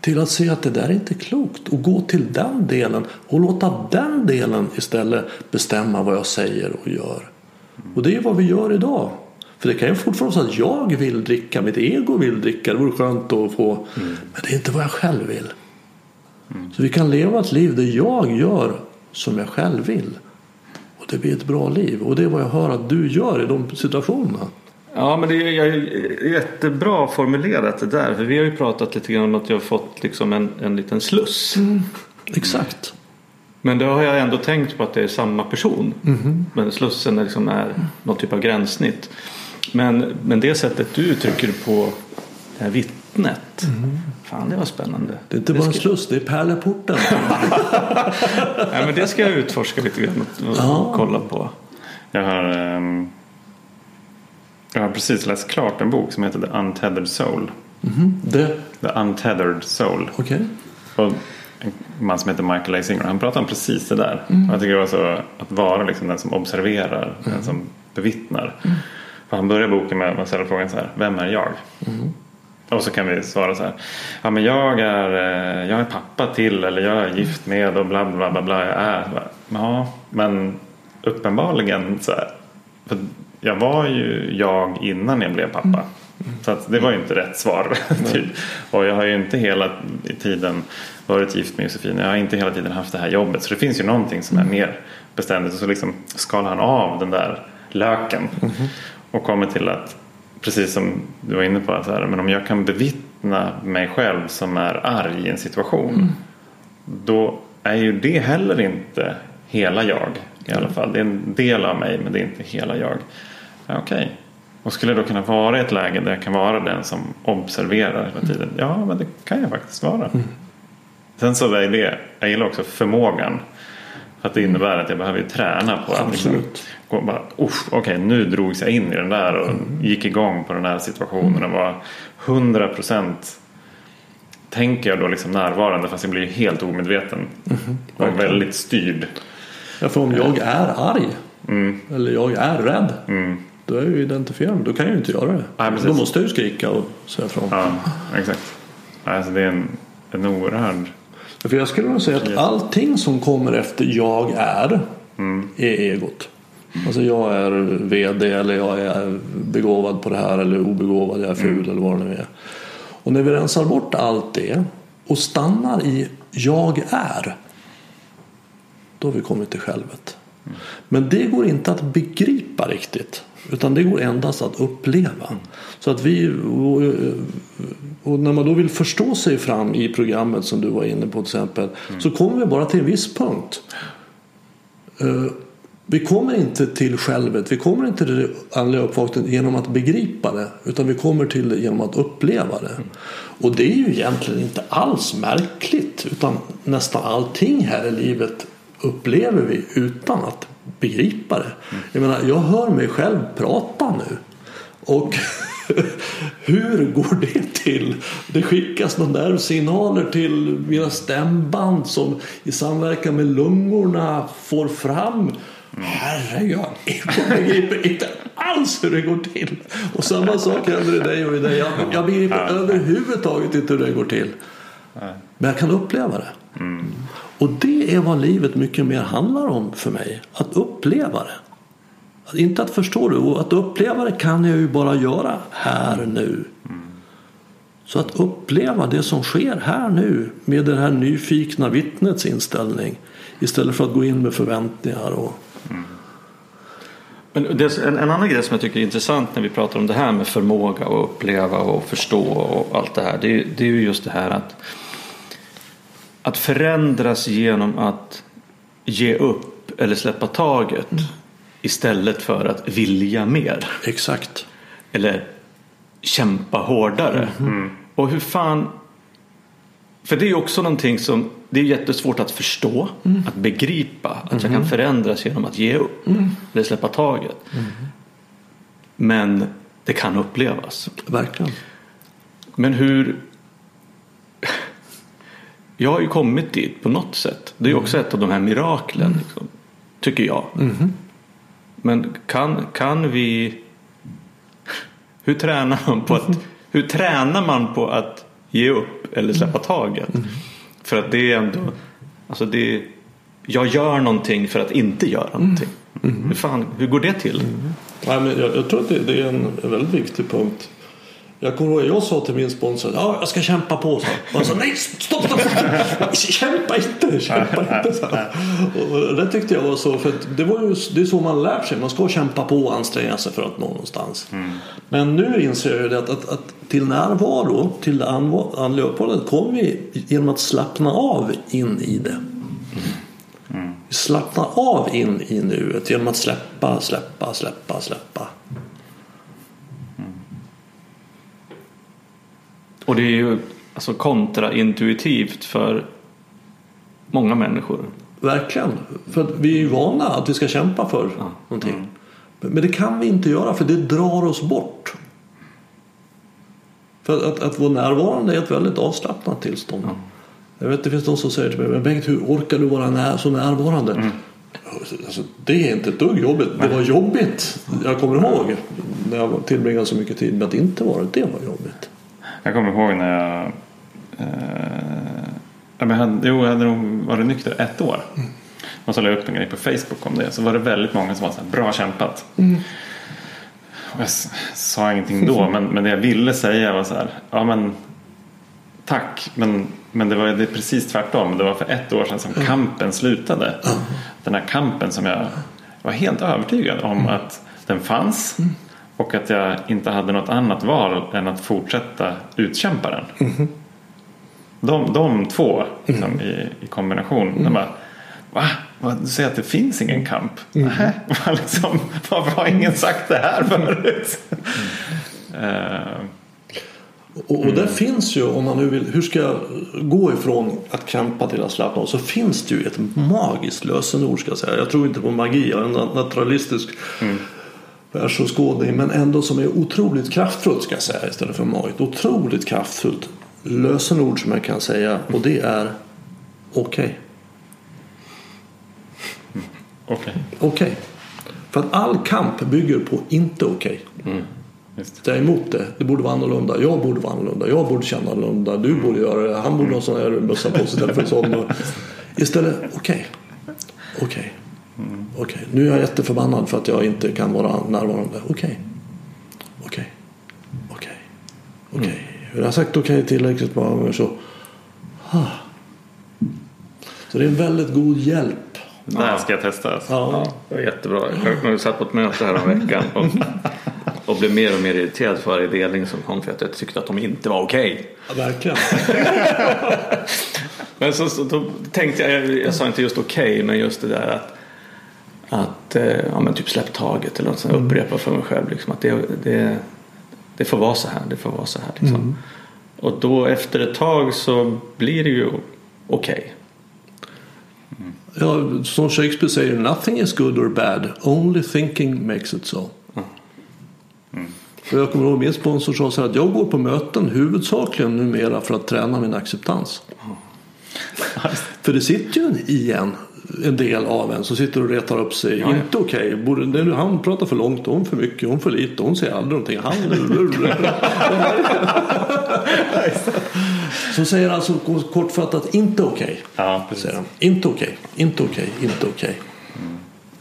Till att se att det där är inte klokt och gå till den delen och låta den delen istället bestämma vad jag säger och gör. Och det är vad vi gör idag. För det kan ju fortfarande vara så att jag vill dricka, mitt ego vill dricka, det vore skönt att få. Men det är inte vad jag själv vill. Så vi kan leva ett liv där jag gör som jag själv vill. Och det blir ett bra liv. Och det är vad jag hör att du gör i de situationerna. Ja, men det är, jättebra formulerat det där. För vi har ju pratat lite grann om att jag har fått liksom en, en liten sluss. Exakt. Men då har jag ändå tänkt på att det är samma person. Men slussen är, liksom är någon typ av gränssnitt. Men, men det sättet du uttrycker på det här vittnet. Fan, det var spännande. Det är inte bara en ska, sluss, det är pärleporten. [LAUGHS] nej, men det ska jag utforska lite grann och, Ja. kolla på. Jag har, ehm, jag har precis läst klart en bok som heter The Untethered Soul. det, The Untethered Soul. okej. Och en man som heter Michael A. Singer. Han pratar om precis det där. Och jag tycker det var så att vara liksom den som observerar. Den som bevittnar. För han börjar boken med att ställa frågan så här. Vem är jag? Och så kan vi svara så här. Ja men jag är, eh, jag är pappa till eller jag är gift med och bla bla bla bla. Jag är. Ja men uppenbarligen så här. För jag var ju jag innan jag blev pappa. Så att det var ju inte rätt svar. [LAUGHS] typ. Och jag har ju inte hela tiden varit gift med Josefin. Jag har inte hela tiden haft det här jobbet. Så det finns ju någonting som är mer beständigt. Och så liksom skalar han av den där löken. Och kommer till att, precis som du var inne på, så här, men om jag kan bevittna mig själv som är arg i en situation. Då är ju det heller inte hela jag. I alla fall. Det är en del av mig men det är inte hela jag. Ja, Okej. Och skulle jag då kunna vara i ett läge där jag kan vara den som observerar hela tiden? Ja, men det kan jag faktiskt vara. Sen så är det, jag gillar också förmågan. För att det innebär att jag behöver ju träna på att liksom gå bara, "Uff, okej nu drogs jag in i den där och gick igång på den här situationen och var 100 procent tänker jag då liksom närvarande fast jag blir ju helt omedveten. Och väldigt styrd. Ja, för om jag är arg eller jag är rädd då är jag ju identifierad. Då kan jag ju inte göra det. Nej, då måste jag ju skrika och säga ifrån. Ja, exakt. Alltså det är en, en oerhörd... För jag skulle nog säga att allting som kommer efter jag är är egot. Alltså jag är VD eller jag är begåvad på det här eller obegåvad, jag är ful eller vad det nu är. Och när vi rensar bort allt det och stannar i jag är då har vi kommit till självet. Men det går inte att begripa riktigt. Utan det går endast att uppleva. Så att vi, och, när man då vill förstå sig fram i programmet som du var inne på till exempel. Så kommer vi bara till en viss punkt. Eh, Vi kommer inte till självet, vi kommer inte till det andliga uppvaknandet genom att begripa det. Utan vi kommer till det genom att uppleva det. Och det är ju egentligen inte alls märkligt. Utan nästan allting här i livet upplever vi utan att begripa det. Jag menar, jag hör mig själv prata nu. Och [LAUGHS] Hur går det till? Det skickas några nervsignaler till mina stämband som i samverkan med lungorna får fram Herregud, jag begriper inte alls hur det går till. Och samma sak händer i dig och i dig. Jag, jag begriper överhuvudtaget inte hur det går till. Men jag kan uppleva det. Och det är vad livet mycket mer handlar om för mig. Att uppleva det. Inte att förstå det. Och att uppleva det kan jag ju bara göra här nu. Så att uppleva det som sker här nu med det här nyfikna vittnets inställning. Istället för att gå in med förväntningar. Och... Men det, en, en annan grej som jag tycker är intressant när vi pratar om det här med förmåga att uppleva och förstå och allt det här. Det, det är ju just det här att att förändras genom att ge upp eller släppa taget mm. istället för att vilja mer. Exakt. Eller kämpa hårdare. Mm. Och hur fan för det är också någonting som det är jättesvårt att förstå, mm. att begripa att jag kan förändras genom att ge upp mm. eller släppa taget. Mm. Men det kan upplevas. Verkligen. Men hur jag har ju kommit dit på något sätt. Det är också mm. ett av de här miraklen. Mm. Liksom, tycker jag. Mm. Men kan, kan vi... Hur tränar man på att, hur tränar man på att ge upp eller släppa taget? För att det är ändå... Alltså det, jag gör någonting för att inte göra någonting. Hur, fan, hur går det till? Nej, men jag, jag tror att det, det är en väldigt viktig punkt. Jag kommer ihåg jag sa till min sponsor ja, jag ska kämpa på. Så. Och så nej, stopp, stopp, stopp. kämpa inte, kämpa inte. Så. Och det tyckte jag var så, för det, var ju, det är så man lär sig. Man ska kämpa på och anstränga sig för att nå någonstans. Mm. Men nu inser jag ju det att, att, att till närvaro, till andliga uppehållet kommer vi genom att slappna av in i det. Mm. Vi slappnar av in i nuet genom att släppa, släppa, släppa, släppa. Och det är ju alltså kontraintuitivt för många människor. Verkligen. För vi är ju vana att vi ska kämpa för ja. någonting. Mm. Men det kan vi inte göra för det drar oss bort. För att, att vara närvarande är ett väldigt avslappnat tillstånd. Ja. Jag vet det finns de som säger till mig, men Bengt hur orkar du vara när, så närvarande? Mm. Alltså, det är inte ett dugg jobbigt. Det var jobbigt. Jag kommer ihåg när jag tillbringade så mycket tid med att inte vara det. var jobbigt. Jag kommer ihåg när jag eh, jag hade, jo, jag hade nog varit nykter ett år. Mm. Och så la jag upp en grej på Facebook om det. Så var det väldigt många som var så här, bra kämpat. Mm. Och jag sa ingenting då. men, men det jag ville säga var så här. Ja men tack. Men, men det var det precis tvärtom. Det var för ett år sedan som mm. kampen slutade. Mm. Den här kampen som jag var helt övertygad om mm. att den fanns. Mm. Och att jag inte hade något annat val än att fortsätta utkämpa den. Mm. De, de två liksom, mm. i, i, kombination. Mm. Bara, Va? Du säger att det finns ingen kamp? Mm. Nähä? [LAUGHS] liksom, varför har ingen sagt det här förut? uh, och, och där finns ju, om man nu vill, hur ska jag gå ifrån att kämpa till att slappna av? Så finns det ju ett magiskt lösenord ska jag säga. Jag tror inte på magi, jag är en naturalistisk mm världsåskådning men ändå som är otroligt kraftfullt ska jag säga istället för magigt. Otroligt kraftfullt lösenord som jag kan säga och det är okej. Okay. Okej. Okay. okay. För att all kamp bygger på inte okej. Okay. Mm. Jag är emot det. Det borde vara annorlunda. Jag borde vara annorlunda. Jag borde känna annorlunda. Du mm. borde göra det. Han borde ha en sån här mössa på sig istället för en sån. [LAUGHS] Istället, okej. Okay. Okej. Okay. Mm. Okej, okay. nu är jag jätteförbannad för att jag inte kan vara närvarande. Okej. Okej. Okej. Okej. Hur har jag sagt okej okay tillräckligt många gånger så... Ah. Så det är en väldigt god hjälp. Det här ska jag testa. Ja. det var jättebra. Jag satt på ett möte här om veckan och, och blev mer och mer irriterad för varje delning som kom för att jag tyckte att de inte var okej. Okay. Ja, verkligen. [LAUGHS] men så, så tänkte jag, jag, jag sa inte just okej, okay, men just det där att att eh, ja, men typ släpp taget eller något sånt. Mm. Upprepa för mig själv liksom, att det, det, det får vara så här. Det får vara så här liksom. Mm. Och då efter ett tag så blir det ju okej. Okay. Mm. Ja, som Shakespeare säger, nothing is good or bad, only thinking makes it so. Mm. Och jag kommer ihåg min sponsor sa så här att jag går på möten huvudsakligen numera för att träna min acceptans. För det sitter ju i en, en del av en som sitter och retar upp sig. Ja, ja. Inte okej. Borde- Han pratar för långt, hon för mycket, hon för lite, hon säger aldrig någonting. Han... [LAUGHS] Så säger alltså kortfattat inte okej. Ja. Säger han. Inte okej, inte okej, inte okej.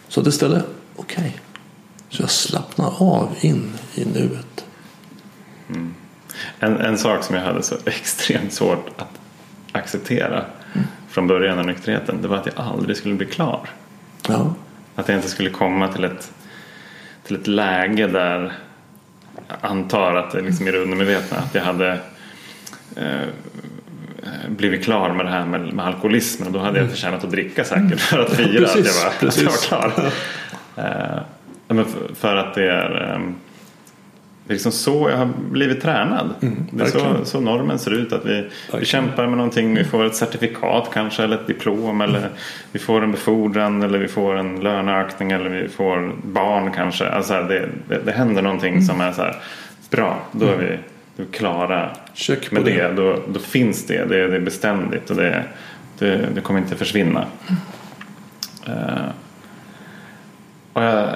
Så att istället okej. Så jag slappnar av in i nuet. En, en sak som jag hade så extremt svårt att acceptera från början av nykterheten det var att jag aldrig skulle bli klar. Ja, Att jag inte skulle komma till ett, till ett läge där jag antar att det liksom i det undermedvetna att jag hade eh, blivit klar med det här med, med alkoholismen. Då hade jag förtjänat att dricka säkert för att fira att, jag Precis, var, att jag precis. var klar. Eh, ja, men för, för att det är, eh, det är liksom så jag har blivit tränad. det är så, så normen ser ut. Att vi, vi kämpar med någonting, vi får ett certifikat kanske eller ett diplom eller vi får en befordran eller vi får en löneökning eller vi får barn kanske. Alltså det, det, det händer någonting som är så här bra, då är vi, då är klara Check med det. det. Då, då finns det, det, det är beständigt och det, det, det kommer inte försvinna. Eh, och jag,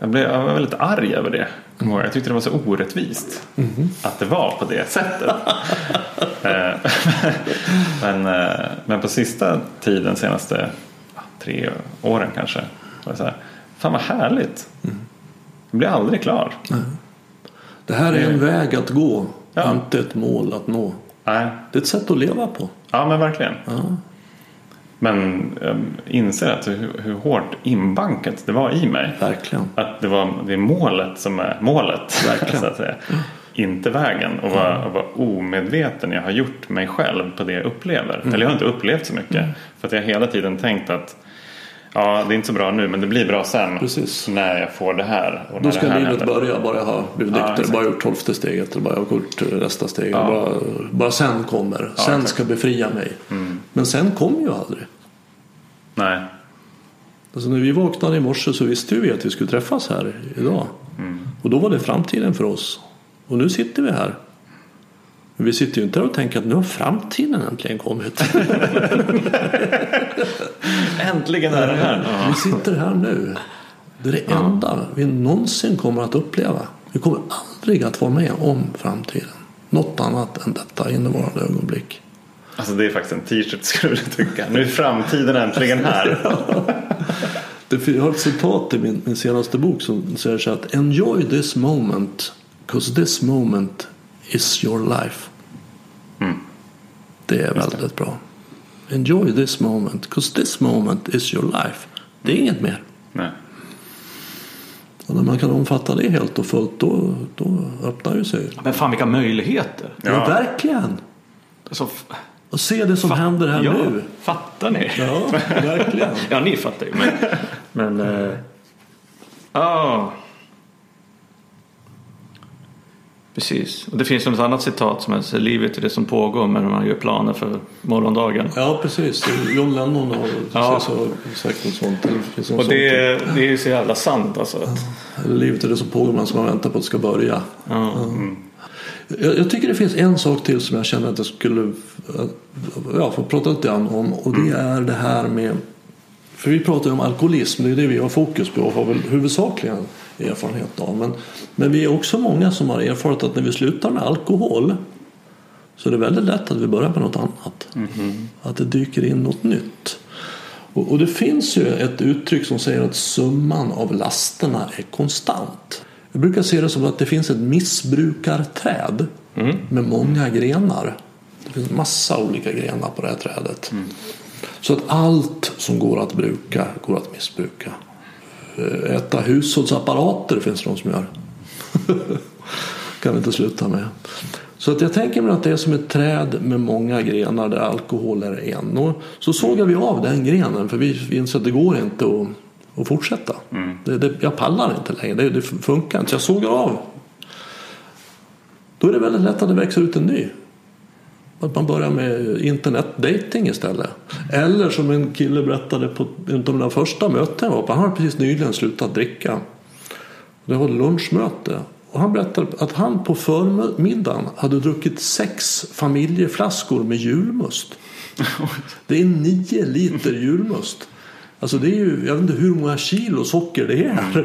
jag, blev, jag var väldigt arg över det. Ihåg. Jag tyckte det var så orättvist att det var på det sättet. [LAUGHS] Eh, men, eh, men på sista tiden, senaste tre åren kanske, var det så här, fan vad härligt. Jag blir aldrig klar. det här är en väg att gå, Ja. inte ett mål att nå. Nej, Det är ett sätt att leva på. ja men verkligen. Ja. Men jag inser att hur, hur hårt inbankat det var i mig. Verkligen. Att det, var, det är målet som är målet. Verkligen. [LAUGHS] Så att säga. Inte vägen. Och vad, och vad omedveten jag har gjort mig själv på det jag upplever. Eller jag har inte upplevt så mycket. För att jag har hela tiden tänkt att ja, det är inte så bra nu men det blir bra sen. Precis. När jag får det här. Och Då ska livet händer. börja bara jag har blivit Ja, nykter. bara gjort tolfte steget. Bara jag har gjort nästa steg. Ja. Bara, bara sen kommer. sen exakt. Mm. ska befria mig. Men sen kommer ju aldrig. Nej. Alltså när vi vaknade i morse så visste vi att vi skulle träffas här idag. Mm. Och då var det framtiden för oss. Och nu sitter vi här. Men vi sitter ju inte där och tänker att nu har framtiden äntligen kommit. [LAUGHS] Äntligen är det här. Vi sitter här nu. Det är det enda vi någonsin kommer att uppleva. Vi kommer aldrig att vara med om framtiden. Något annat än detta innevarande ögonblick. Alltså det är faktiskt en t-shirt skulle jag tycka. Nu är framtiden äntligen här. [LAUGHS] Det- Jag har ett citat i min, min senaste bok som säger så att Enjoy this moment, because this moment is your life. Det är väldigt bra. Enjoy this moment, because this moment is your life. Det är inget mer. Nej. Och när man kan omfatta det helt och fullt då, då öppnar ju sig. Men fan vilka möjligheter. Ja. Ja. verkligen! Alltså, Och se det som händer här ja, nu. Fattar ni? Ja, verkligen. [LAUGHS] Ja, ni fattar ju. Men, men eh, ja. Precis. Och det finns ett annat citat som är livet är det som pågår men man gör planer för morgondagen. Ja, precis. John Lennon har Ja. sagt något sånt. Något Och det, det är ju så jävla sant alltså. Att, Livet är det som pågår medan man väntar på att det ska börja. ja. Jag, jag tycker det finns en sak till som jag känner att jag skulle ja, få prata lite grann om. Och det är det här med... För vi pratar ju om alkoholism, det är det vi har fokus på och har väl huvudsakligen erfarenhet av. Men, men vi är också många som har erfarit att när vi slutar med alkohol så är det väldigt lätt att vi börjar med något annat. Att det dyker in något nytt. Och, och det finns ju ett uttryck som säger att summan av lasterna är konstant. Jag brukar se det som att det finns ett missbrukarträd med många grenar. Det finns massa olika grenar på det här trädet. Så att allt som går att bruka går att missbruka. Eh, Äta hushållsapparater finns det de som gör. [LAUGHS] kan vi inte sluta med. Så att jag tänker mig att det är som ett träd med många grenar där alkohol är en. Och så sågar vi av den grenen för vi, vi inser att det går inte att, att fortsätta. Det, det, jag pallar inte längre, det, det funkar inte. Så jag sågar av. Då är det väldigt lätt att det växer ut en ny. Att man börjar med internetdating istället. Eller som en kille berättade på en av de första möten jag var på. Han har precis nyligen slutat dricka. Det var ett lunchmöte. Och han berättade att han på förmiddagen hade druckit sex familjeflaskor med julmust. [LAUGHS] Det är nio liter julmust. Alltså det är ju, jag vet inte hur många kilo socker det är. Ja,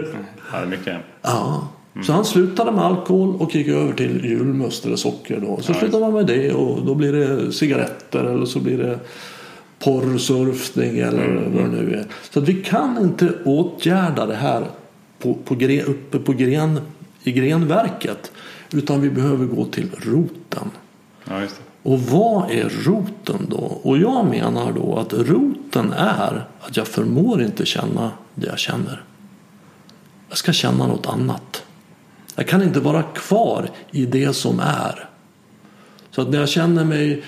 det är mycket. Ja. Så han slutade med alkohol och gick över till julmust eller socker då. Så slutar man med det och då blir det cigaretter eller så blir det porrsurfning eller vad det nu är. Så att vi kan inte åtgärda det här på, på gre, uppe på gren, i grenverket. Utan vi behöver gå till roten. Ja. Och vad är roten då? Och jag menar då att roten är att jag förmår inte känna det jag känner. Jag ska känna något annat. Jag kan inte vara kvar i det som är. Så att när jag känner mig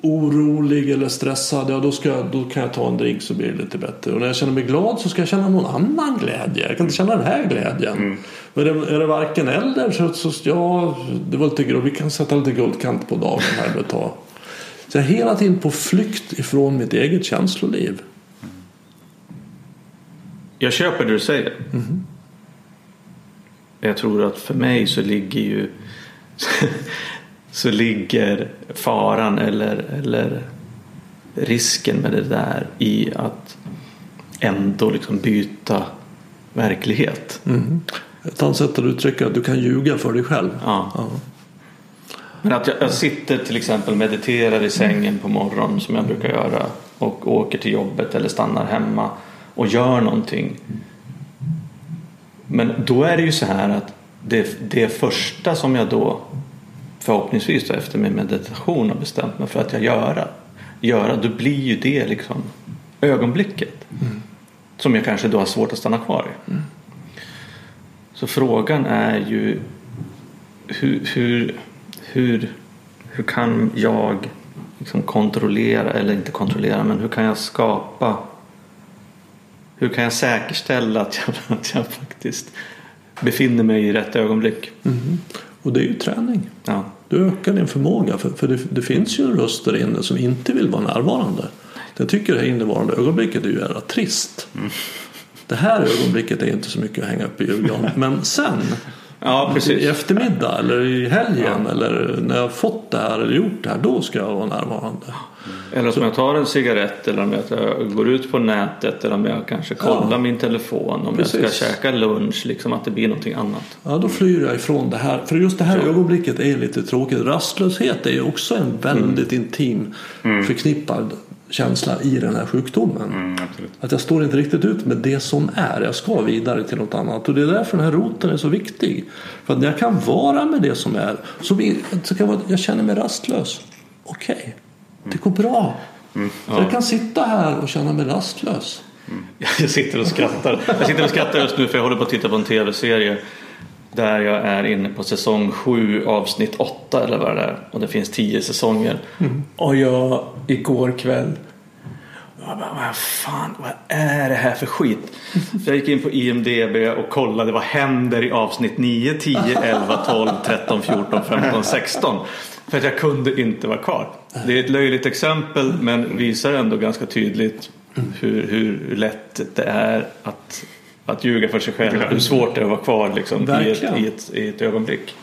orolig eller stressad, ja då, ska jag, då kan jag ta en drink så blir det lite bättre. Och när jag känner mig glad så ska jag känna någon annan glädje. Jag kan inte känna den här glädjen. Mm. Men är det, är det varken eller så, så ja, det var lite guld. Vi kan sätta lite guldkant på dagen här ett tag. Så jag är hela tiden på flykt ifrån mitt eget känsloliv. Jag köper det du säger. Mhm. Jag tror att för mig så ligger ju [LAUGHS] så ligger faran eller, eller risken med det där i att ändå liksom byta verklighet. Ett annat sätt att uttrycka att du kan ljuga för dig själv. Ja. Ja. Men att jag, jag sitter till exempel mediterar i sängen på morgonen som jag brukar göra och åker till jobbet eller stannar hemma och gör någonting. Men då är det ju så här att det, det första som jag då förhoppningsvis då efter min meditation har bestämt mig för att jag göra, göra då blir ju det liksom ögonblicket som jag kanske då har svårt att stanna kvar i. Så frågan är ju hur, hur, hur, hur kan jag liksom kontrollera, eller inte kontrollera, men hur kan jag skapa hur kan jag säkerställa att jag, [LAUGHS] att jag faktiskt befinner mig i rätt ögonblick? Och det är ju träning. Ja. Du ökar din förmåga. För, för det, det finns ju en röst där inne som inte vill vara närvarande. Jag tycker det här innevarande ögonblicket är ju jävla trist. Det här ögonblicket är inte så mycket att hänga upp i julgran. Men sen, [LAUGHS] ja, i precis. eftermiddag eller i helgen eller när jag har fått det här eller gjort det här, då ska jag vara närvarande. Eller om jag tar en cigarett eller om jag går ut på nätet eller om jag kanske kollar Ja. min telefon. Om jag Precis. ska käka lunch, liksom att det blir någonting annat. Ja, då flyr jag ifrån det här. För just det här ögonblicket är lite tråkigt. Rastlöshet är ju också en väldigt intim förknippad känsla i den här sjukdomen. Mm. Att jag står inte riktigt ut med det som är. Jag ska vidare till något annat. Och det är därför den här roten är så viktig. För att när jag kan vara med det som är. Så, vi, så kan jag, jag känner mig rastlös. Okej, det går bra. Så jag kan sitta här och känna mig rastlös. [LAUGHS] Jag sitter och skrattar. Jag sitter och skrattar just nu för jag håller på att titta på en tv-serie. Där jag är inne på säsong 7 avsnitt 8 eller vad det är. Och det finns 10 säsonger. Och jag igår kväll. Jag bara, vad fan, vad är det här för skit? Så jag gick in på IMDB och kollade vad händer i avsnitt 9, 10, 11, 12, 13, 14, 15, 16. För att jag kunde inte vara kvar. Det är ett löjligt exempel men visar ändå ganska tydligt hur, hur lätt det är att, att ljuga för sig själv. Hur svårt det är att vara kvar liksom, i, ett, i, ett, i ett ögonblick.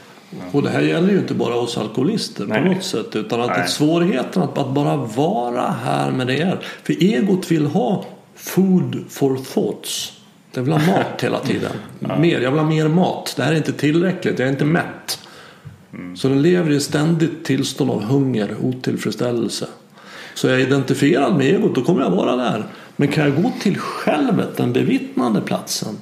Och det här gäller ju inte bara oss alkoholister Nej. på något sätt. Utan att är svårigheten att, att bara vara här med det är. För egot vill ha food for thoughts. Det vill ha mat [LAUGHS] hela tiden. Mer, jag vill ha mer mat. Det här är inte tillräckligt. Jag är inte mätt. Så den lever i ett ständigt tillstånd av hunger, otillfredsställelse. Så är jag identifierad med egot, då kommer jag vara där. Men kan jag gå till självet, den bevittnande platsen.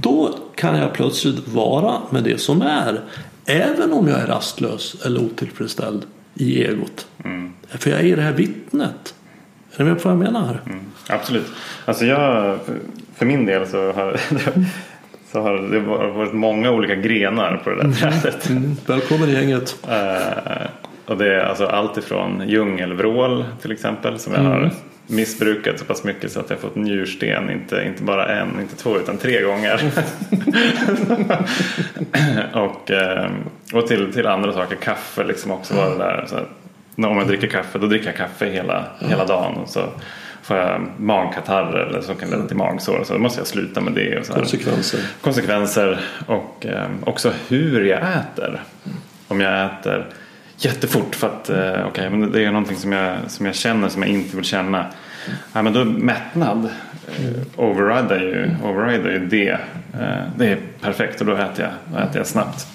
Då kan jag plötsligt vara med det som är. Även om jag är rastlös eller otillfredsställd i egot. För jag är i det här vittnet. Är ni med på vad jag menar? Absolut. Alltså jag, för- min del så har, [LAUGHS] så har det varit många olika grenar på det där trädet. Mm. Välkommen i gänget. Eh, och det är alltså allt ifrån djungelvrål till exempel som jag har missbrukat så pass mycket så att jag fått njursten. Inte, inte bara en, inte två utan tre gånger. [LAUGHS] och eh, och till, till andra saker. Kaffe liksom också var det där. Så att, om jag dricker kaffe då dricker jag kaffe hela, hela dagen. Och så får jag magkatarr eller så kan det leda till magsår. Så då måste jag sluta med det. Och så här. Konsekvenser. Konsekvenser och eh, också hur jag äter. Om jag äter jättefort för att eh, okay, men det är någonting som jag, som jag känner som jag inte vill känna. Ja, men då mättnad eh, overrider ju, overrider ju det. Eh, det är perfekt och då äter jag, då äter jag snabbt.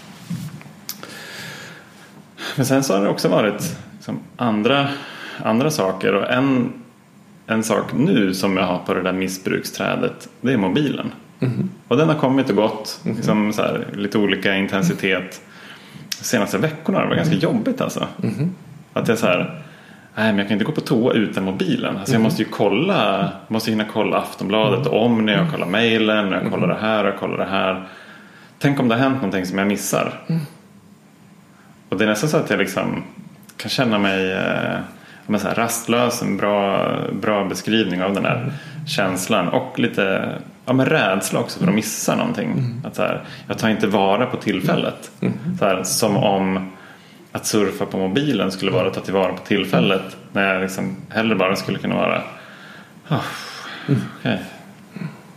Men sen så har det också varit liksom, andra, andra saker och en, en sak nu som jag har på det där missbruksträdet det är mobilen. Och den har kommit och gått, liksom, så här, lite olika intensitet. Senaste veckorna det varit ganska jobbigt alltså. Att jag så här, nej men jag kan inte gå på toa utan mobilen. Alltså jag måste ju kolla, måste hinna kolla Aftonbladet om när jag kollar mejlen, när jag kollar det här och kollar det här. Tänk om det har hänt någonting som jag missar. Och det är nästan så att jag liksom kan känna mig eh, men så här, rastlös, en bra, bra beskrivning av den här känslan. Och lite ja, men rädsla också för att missa någonting. Att så här, jag tar inte vara på tillfället. Så här, som om att surfa på mobilen skulle vara att ta tillvara på tillfället när jag liksom hellre bara skulle kunna vara oh, okej.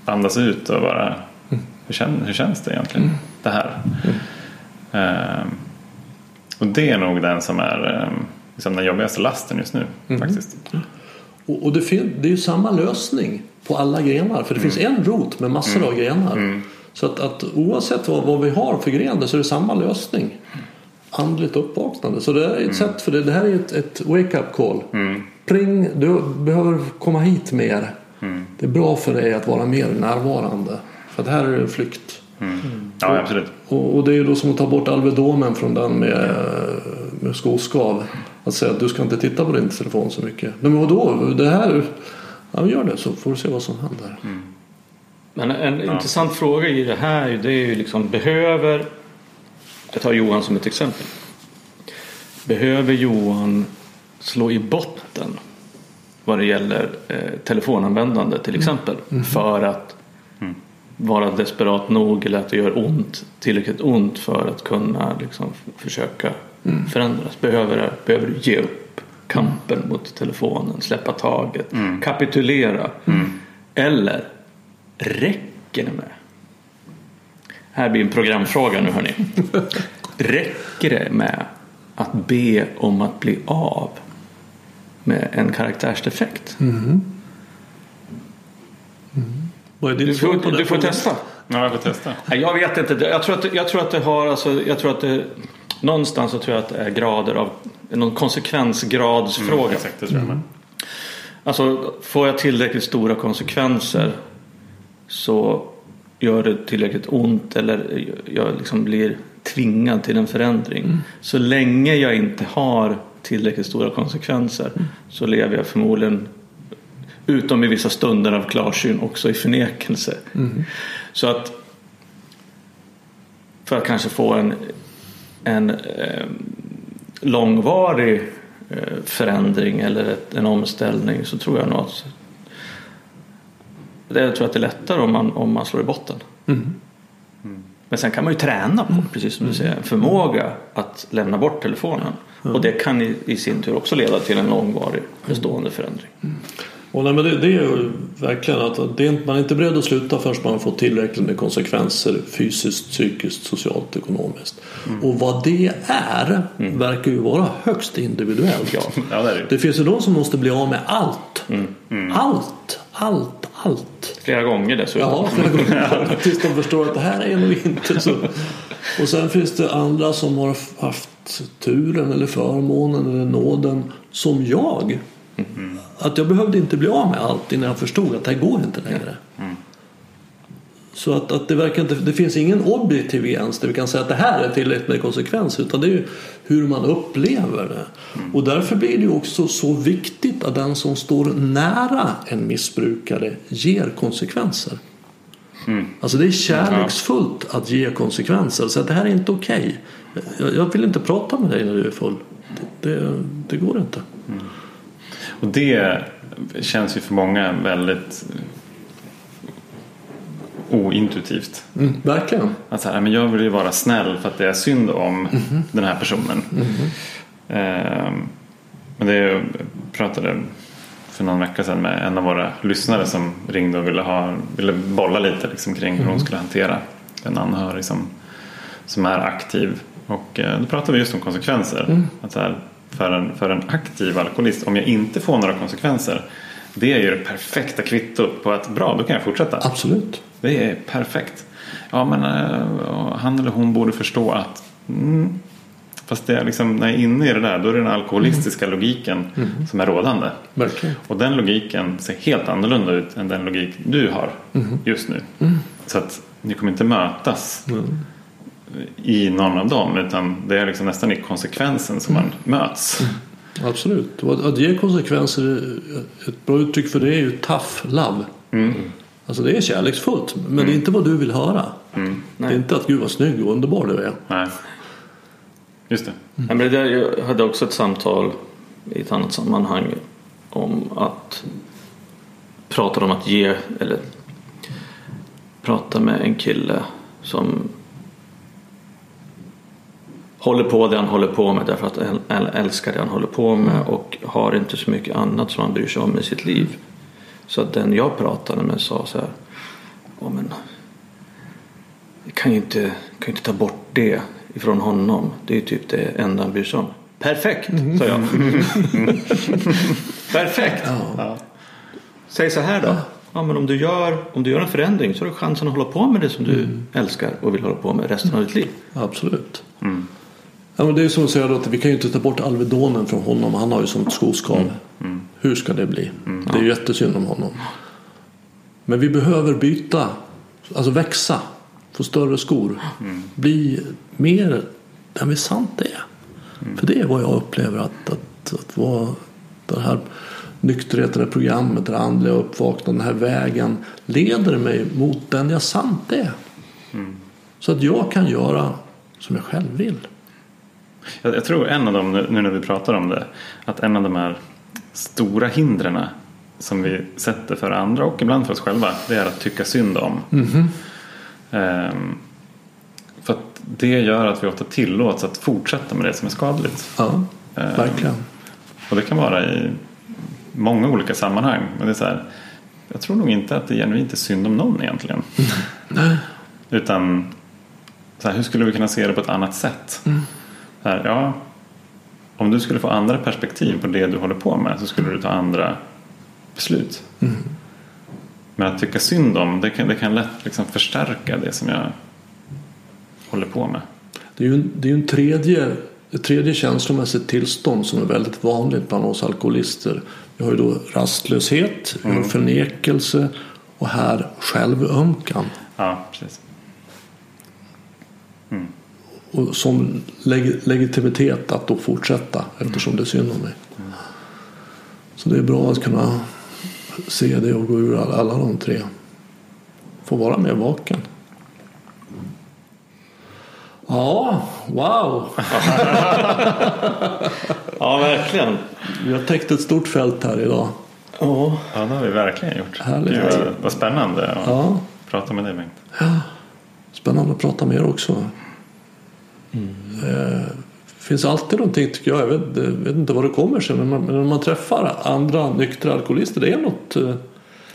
andas ut och bara hur, känns, hur känns det egentligen det här? Ehm, och det är nog den som är ehm, liksom den jobbigaste lasten just nu faktiskt. Och, och det, det är ju samma lösning på alla grenar. För det finns en rot med massor av grenar. Så att, att oavsett vad, vad vi har för grenar så är det samma lösning. Andligt uppvaknande. Så det är ett sätt för det. Det här är ett, ett wake-up call. Pring, du behöver komma hit mer. Det är bra för dig att vara mer närvarande. För att här är det flykt. Ja, absolut. Och, och det är ju då som att ta bort Alvedomen från den med, med skoskav. Att säga att du ska inte titta på din telefon så mycket. Men vadå? Det här... Ja, gör det så får du se vad som händer. Men en intressant fråga i det här det är ju liksom behöver jag tar Johan som ett exempel. Behöver Johan slå i botten vad det gäller eh, telefonanvändande till exempel för att vara desperat nog eller att det gör ont tillräckligt ont för att kunna liksom, f- försöka förändras? Behöver, behöver du ge upp kampen mot telefonen, släppa taget, kapitulera? Eller räcker det med här blir en programfråga nu hörni. [LAUGHS] Räcker det med att be om att bli av med en karaktärsdefekt? Vad är ditt Du får, du får testa. Ja, jag får testa. Nej, Jag vet inte. Jag tror att, jag tror att det har alltså, jag tror att det, någonstans så tror jag att det är grader av någon konsekvensgradsfråga. Exakt, det tror jag med. Alltså får jag tillräckligt stora konsekvenser så gör det tillräckligt ont eller jag liksom blir tvingad till en förändring. Så länge jag inte har tillräckligt stora konsekvenser så lever jag förmodligen utom i vissa stunder av klarsyn också i förnekelse. Så att för att kanske få en, en eh, långvarig eh, förändring eller ett, en omställning så tror jag nog att det, jag tror att det är lättare om man, om man slår i botten. Men sen kan man ju träna på, precis som du säger, en förmåga att lämna bort telefonen. Och det kan i, i sin tur också leda till en långvarig bestående förändring. Och nej, men det, det är ju verkligen att det man är inte beredd att sluta förrän man fått tillräckligt med konsekvenser fysiskt, psykiskt, socialt, ekonomiskt. Och vad det är verkar ju vara högst individuellt. Ja, det är det. Det finns ju de som måste bli av med allt. Allt, allt, allt. Flera gånger dessutom. Ja, flera gånger. [LAUGHS] Tills de förstår att det här är nog inte så. Och sen finns det andra som har haft turen eller förmånen eller nåden som jag. Att jag behövde inte bli av med allt innan jag förstod att det här går inte längre. Så att, att det, verkar inte, det finns ingen objektiv gräns där vi kan säga att det här är tillräckligt med konsekvens utan det är ju hur man upplever det. Och därför blir det också så viktigt att den som står nära en missbrukare ger konsekvenser. Alltså det är kärleksfullt att ge konsekvenser. Så att det här är inte okej. Jag, jag vill inte prata med dig när du är full. Det, det, det går inte. Och det känns ju för många väldigt ointuitivt. Mm, verkligen. Att så här, men jag vill ju vara snäll för att det är synd om den här personen. Ehm, men det jag pratade för någon vecka sedan med en av våra lyssnare som ringde och ville, ha, ville bolla lite liksom kring hur hon skulle hantera en anhörig som, som är aktiv. Och eh, då pratade vi just om konsekvenser. Att så här, för, en, för en aktiv alkoholist, om jag inte får några konsekvenser det är ju det perfekta kvittot på att bra, då kan jag fortsätta. Absolut. Det är perfekt. Ja, men eh, han eller hon borde förstå att mm, fast det är liksom, när jag är inne i det där då är det den alkoholistiska logiken som är rådande. Verkligen. Och den logiken ser helt annorlunda ut än den logik du har just nu. Så att ni kommer inte mötas i någon av dem utan det är liksom nästan i konsekvensen som man möts. Absolut. Och att, ge konsekvenser, ett bra uttryck för det är ju tough love. Alltså det är kärleksfullt, men det är inte vad du vill höra. Det är inte att gud vad snygg och underbar du är. Nej. Just det. Ja, men det där, jag hade också ett samtal i ett annat sammanhang om att prata om att ge eller prata med en kille som håller på det han håller på med därför att han älskar det han håller på med och har inte så mycket annat som han bryr sig om i sitt liv. Så att den jag pratade med sa så här, "Ja, men jag kan ju inte, kan ju inte ta bort det ifrån honom. Det är ju typ det enda han bryr sig om. Perfekt, sa jag. [LAUGHS] Perfekt. Ja. Säg så här då. Ja, men om, du gör, om du gör en förändring så har du chansen att hålla på med det som du älskar och vill hålla på med resten av ditt liv. Absolut. Ja, men det är som att säga att vi kan ju inte ta bort Alvedonen från honom. Han har ju sånt skoskav. Hur ska det bli? Det är ju jättesynd om honom. Men vi behöver byta, alltså växa, få större skor. Bli mer den vi sant är. För det är vad jag upplever att, att, att vara den här nykterheten, det här programmet, det här andliga uppvaknandet, den här vägen leder mig mot den jag sant är. Så att jag kan göra som jag själv vill. Jag, jag tror en av dem, nu när vi pratar om det, att en av de här stora hindren som vi sätter för andra och ibland för oss själva, det är att tycka synd om. Ehm, för att det gör att vi ofta tillåts att fortsätta med det som är skadligt. Ja, Ehm, verkligen. Och det kan vara i många olika sammanhang. Men det är så här, jag tror nog inte att det genuint är synd om någon egentligen. [LAUGHS] Utan så här, hur skulle vi kunna se det på ett annat sätt? Så här, ja, om du skulle få andra perspektiv på det du håller på med så skulle du ta andra beslut. Men att tycka synd om det kan, det kan lätt liksom förstärka det som jag håller på med. Det är ju en, det är en tredje, ett tredje känslomässigt tillstånd som är väldigt vanligt bland oss alkoholister. Vi har ju då rastlöshet, har förnekelse och här självömkan. Ja, precis. Och som leg, legitimitet att då fortsätta eftersom det är synd om mig. Så det är bra att kunna se det och gå ur alla, alla de tre. Få vara mer vaken. Ja, wow! [LAUGHS] Ja, verkligen. Vi har täckt ett stort fält här idag. Ja. Ja, det har vi verkligen gjort. Härligt. Gud, vad, vad spännande att Ja, prata med dig Bengt. spännande att prata med er också. Eh, finns alltid någonting tycker jag. Jag vet, jag vet inte vad det kommer sig. Men, man, när man träffar andra nyktra alkoholister. Det är något. eh,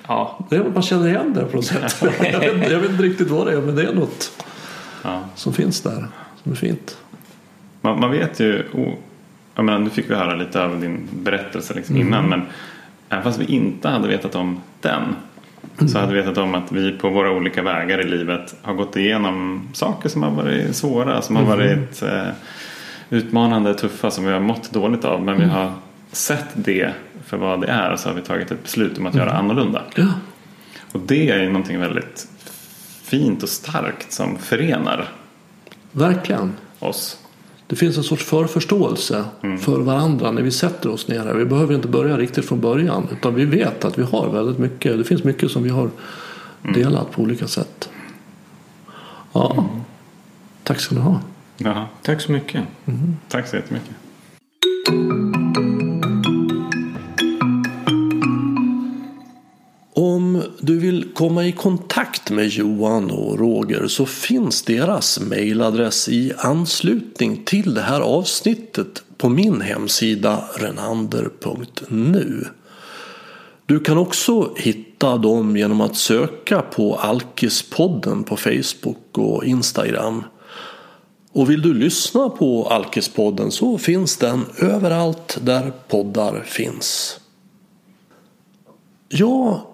ja. Det är man känner igen det på något sätt. [LAUGHS] jag, vet, jag vet inte riktigt vad det är. Men det är något Ja. som finns där. Som är fint. Man, man vet ju, oh, jag menar, nu fick vi höra lite av din berättelse liksom innan men även fast vi inte hade vetat om den så hade vi vetat om att vi på våra olika vägar i livet har gått igenom saker som har varit svåra, som har varit eh, utmanande, tuffa, som vi har mått dåligt av men vi har sett det för vad det är och så har vi tagit ett beslut om att göra annorlunda. Ja, Och det är ju någonting väldigt fint och starkt som förenar verkligen. oss. Det finns en sorts förförståelse för varandra när vi sätter oss ner här. Vi behöver inte börja riktigt från början. Utan vi vet att vi har väldigt mycket. Det finns mycket som vi har delat på olika sätt. Ja, tack ska ni ha. Jaha. Tack så mycket. Tack så jättemycket. Du vill komma i kontakt med Johan och Roger så finns deras mejladress i anslutning till det här avsnittet på min hemsida renander.nu. Du kan också hitta dem genom att söka på Alkispodden på Facebook och Instagram. Och vill du lyssna på Alkispodden så finns den överallt där poddar finns. Jag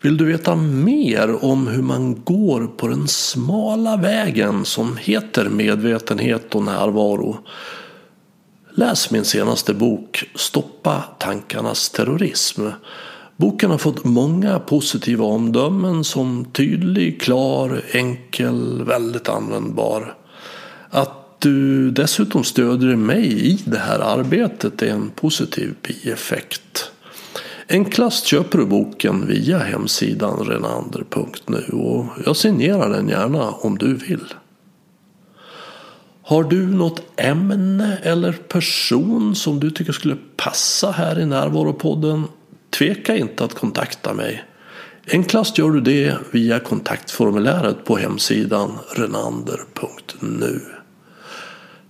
Vill du veta mer om hur man går på den smala vägen som heter medvetenhet och närvaro? Läs min senaste bok Stoppa tankarnas terrorism. Boken har fått många positiva omdömen som tydlig, klar, enkel, väldigt användbar. Att du dessutom stödjer mig i det här arbetet är en positiv bieffekt. Enklast köper du boken via hemsidan renander.nu och jag signerar den gärna om du vill. Har du något ämne eller person som du tycker skulle passa här i Närvaropodden? Tveka inte att kontakta mig. Enklast gör du det via kontaktformuläret på hemsidan renander.nu.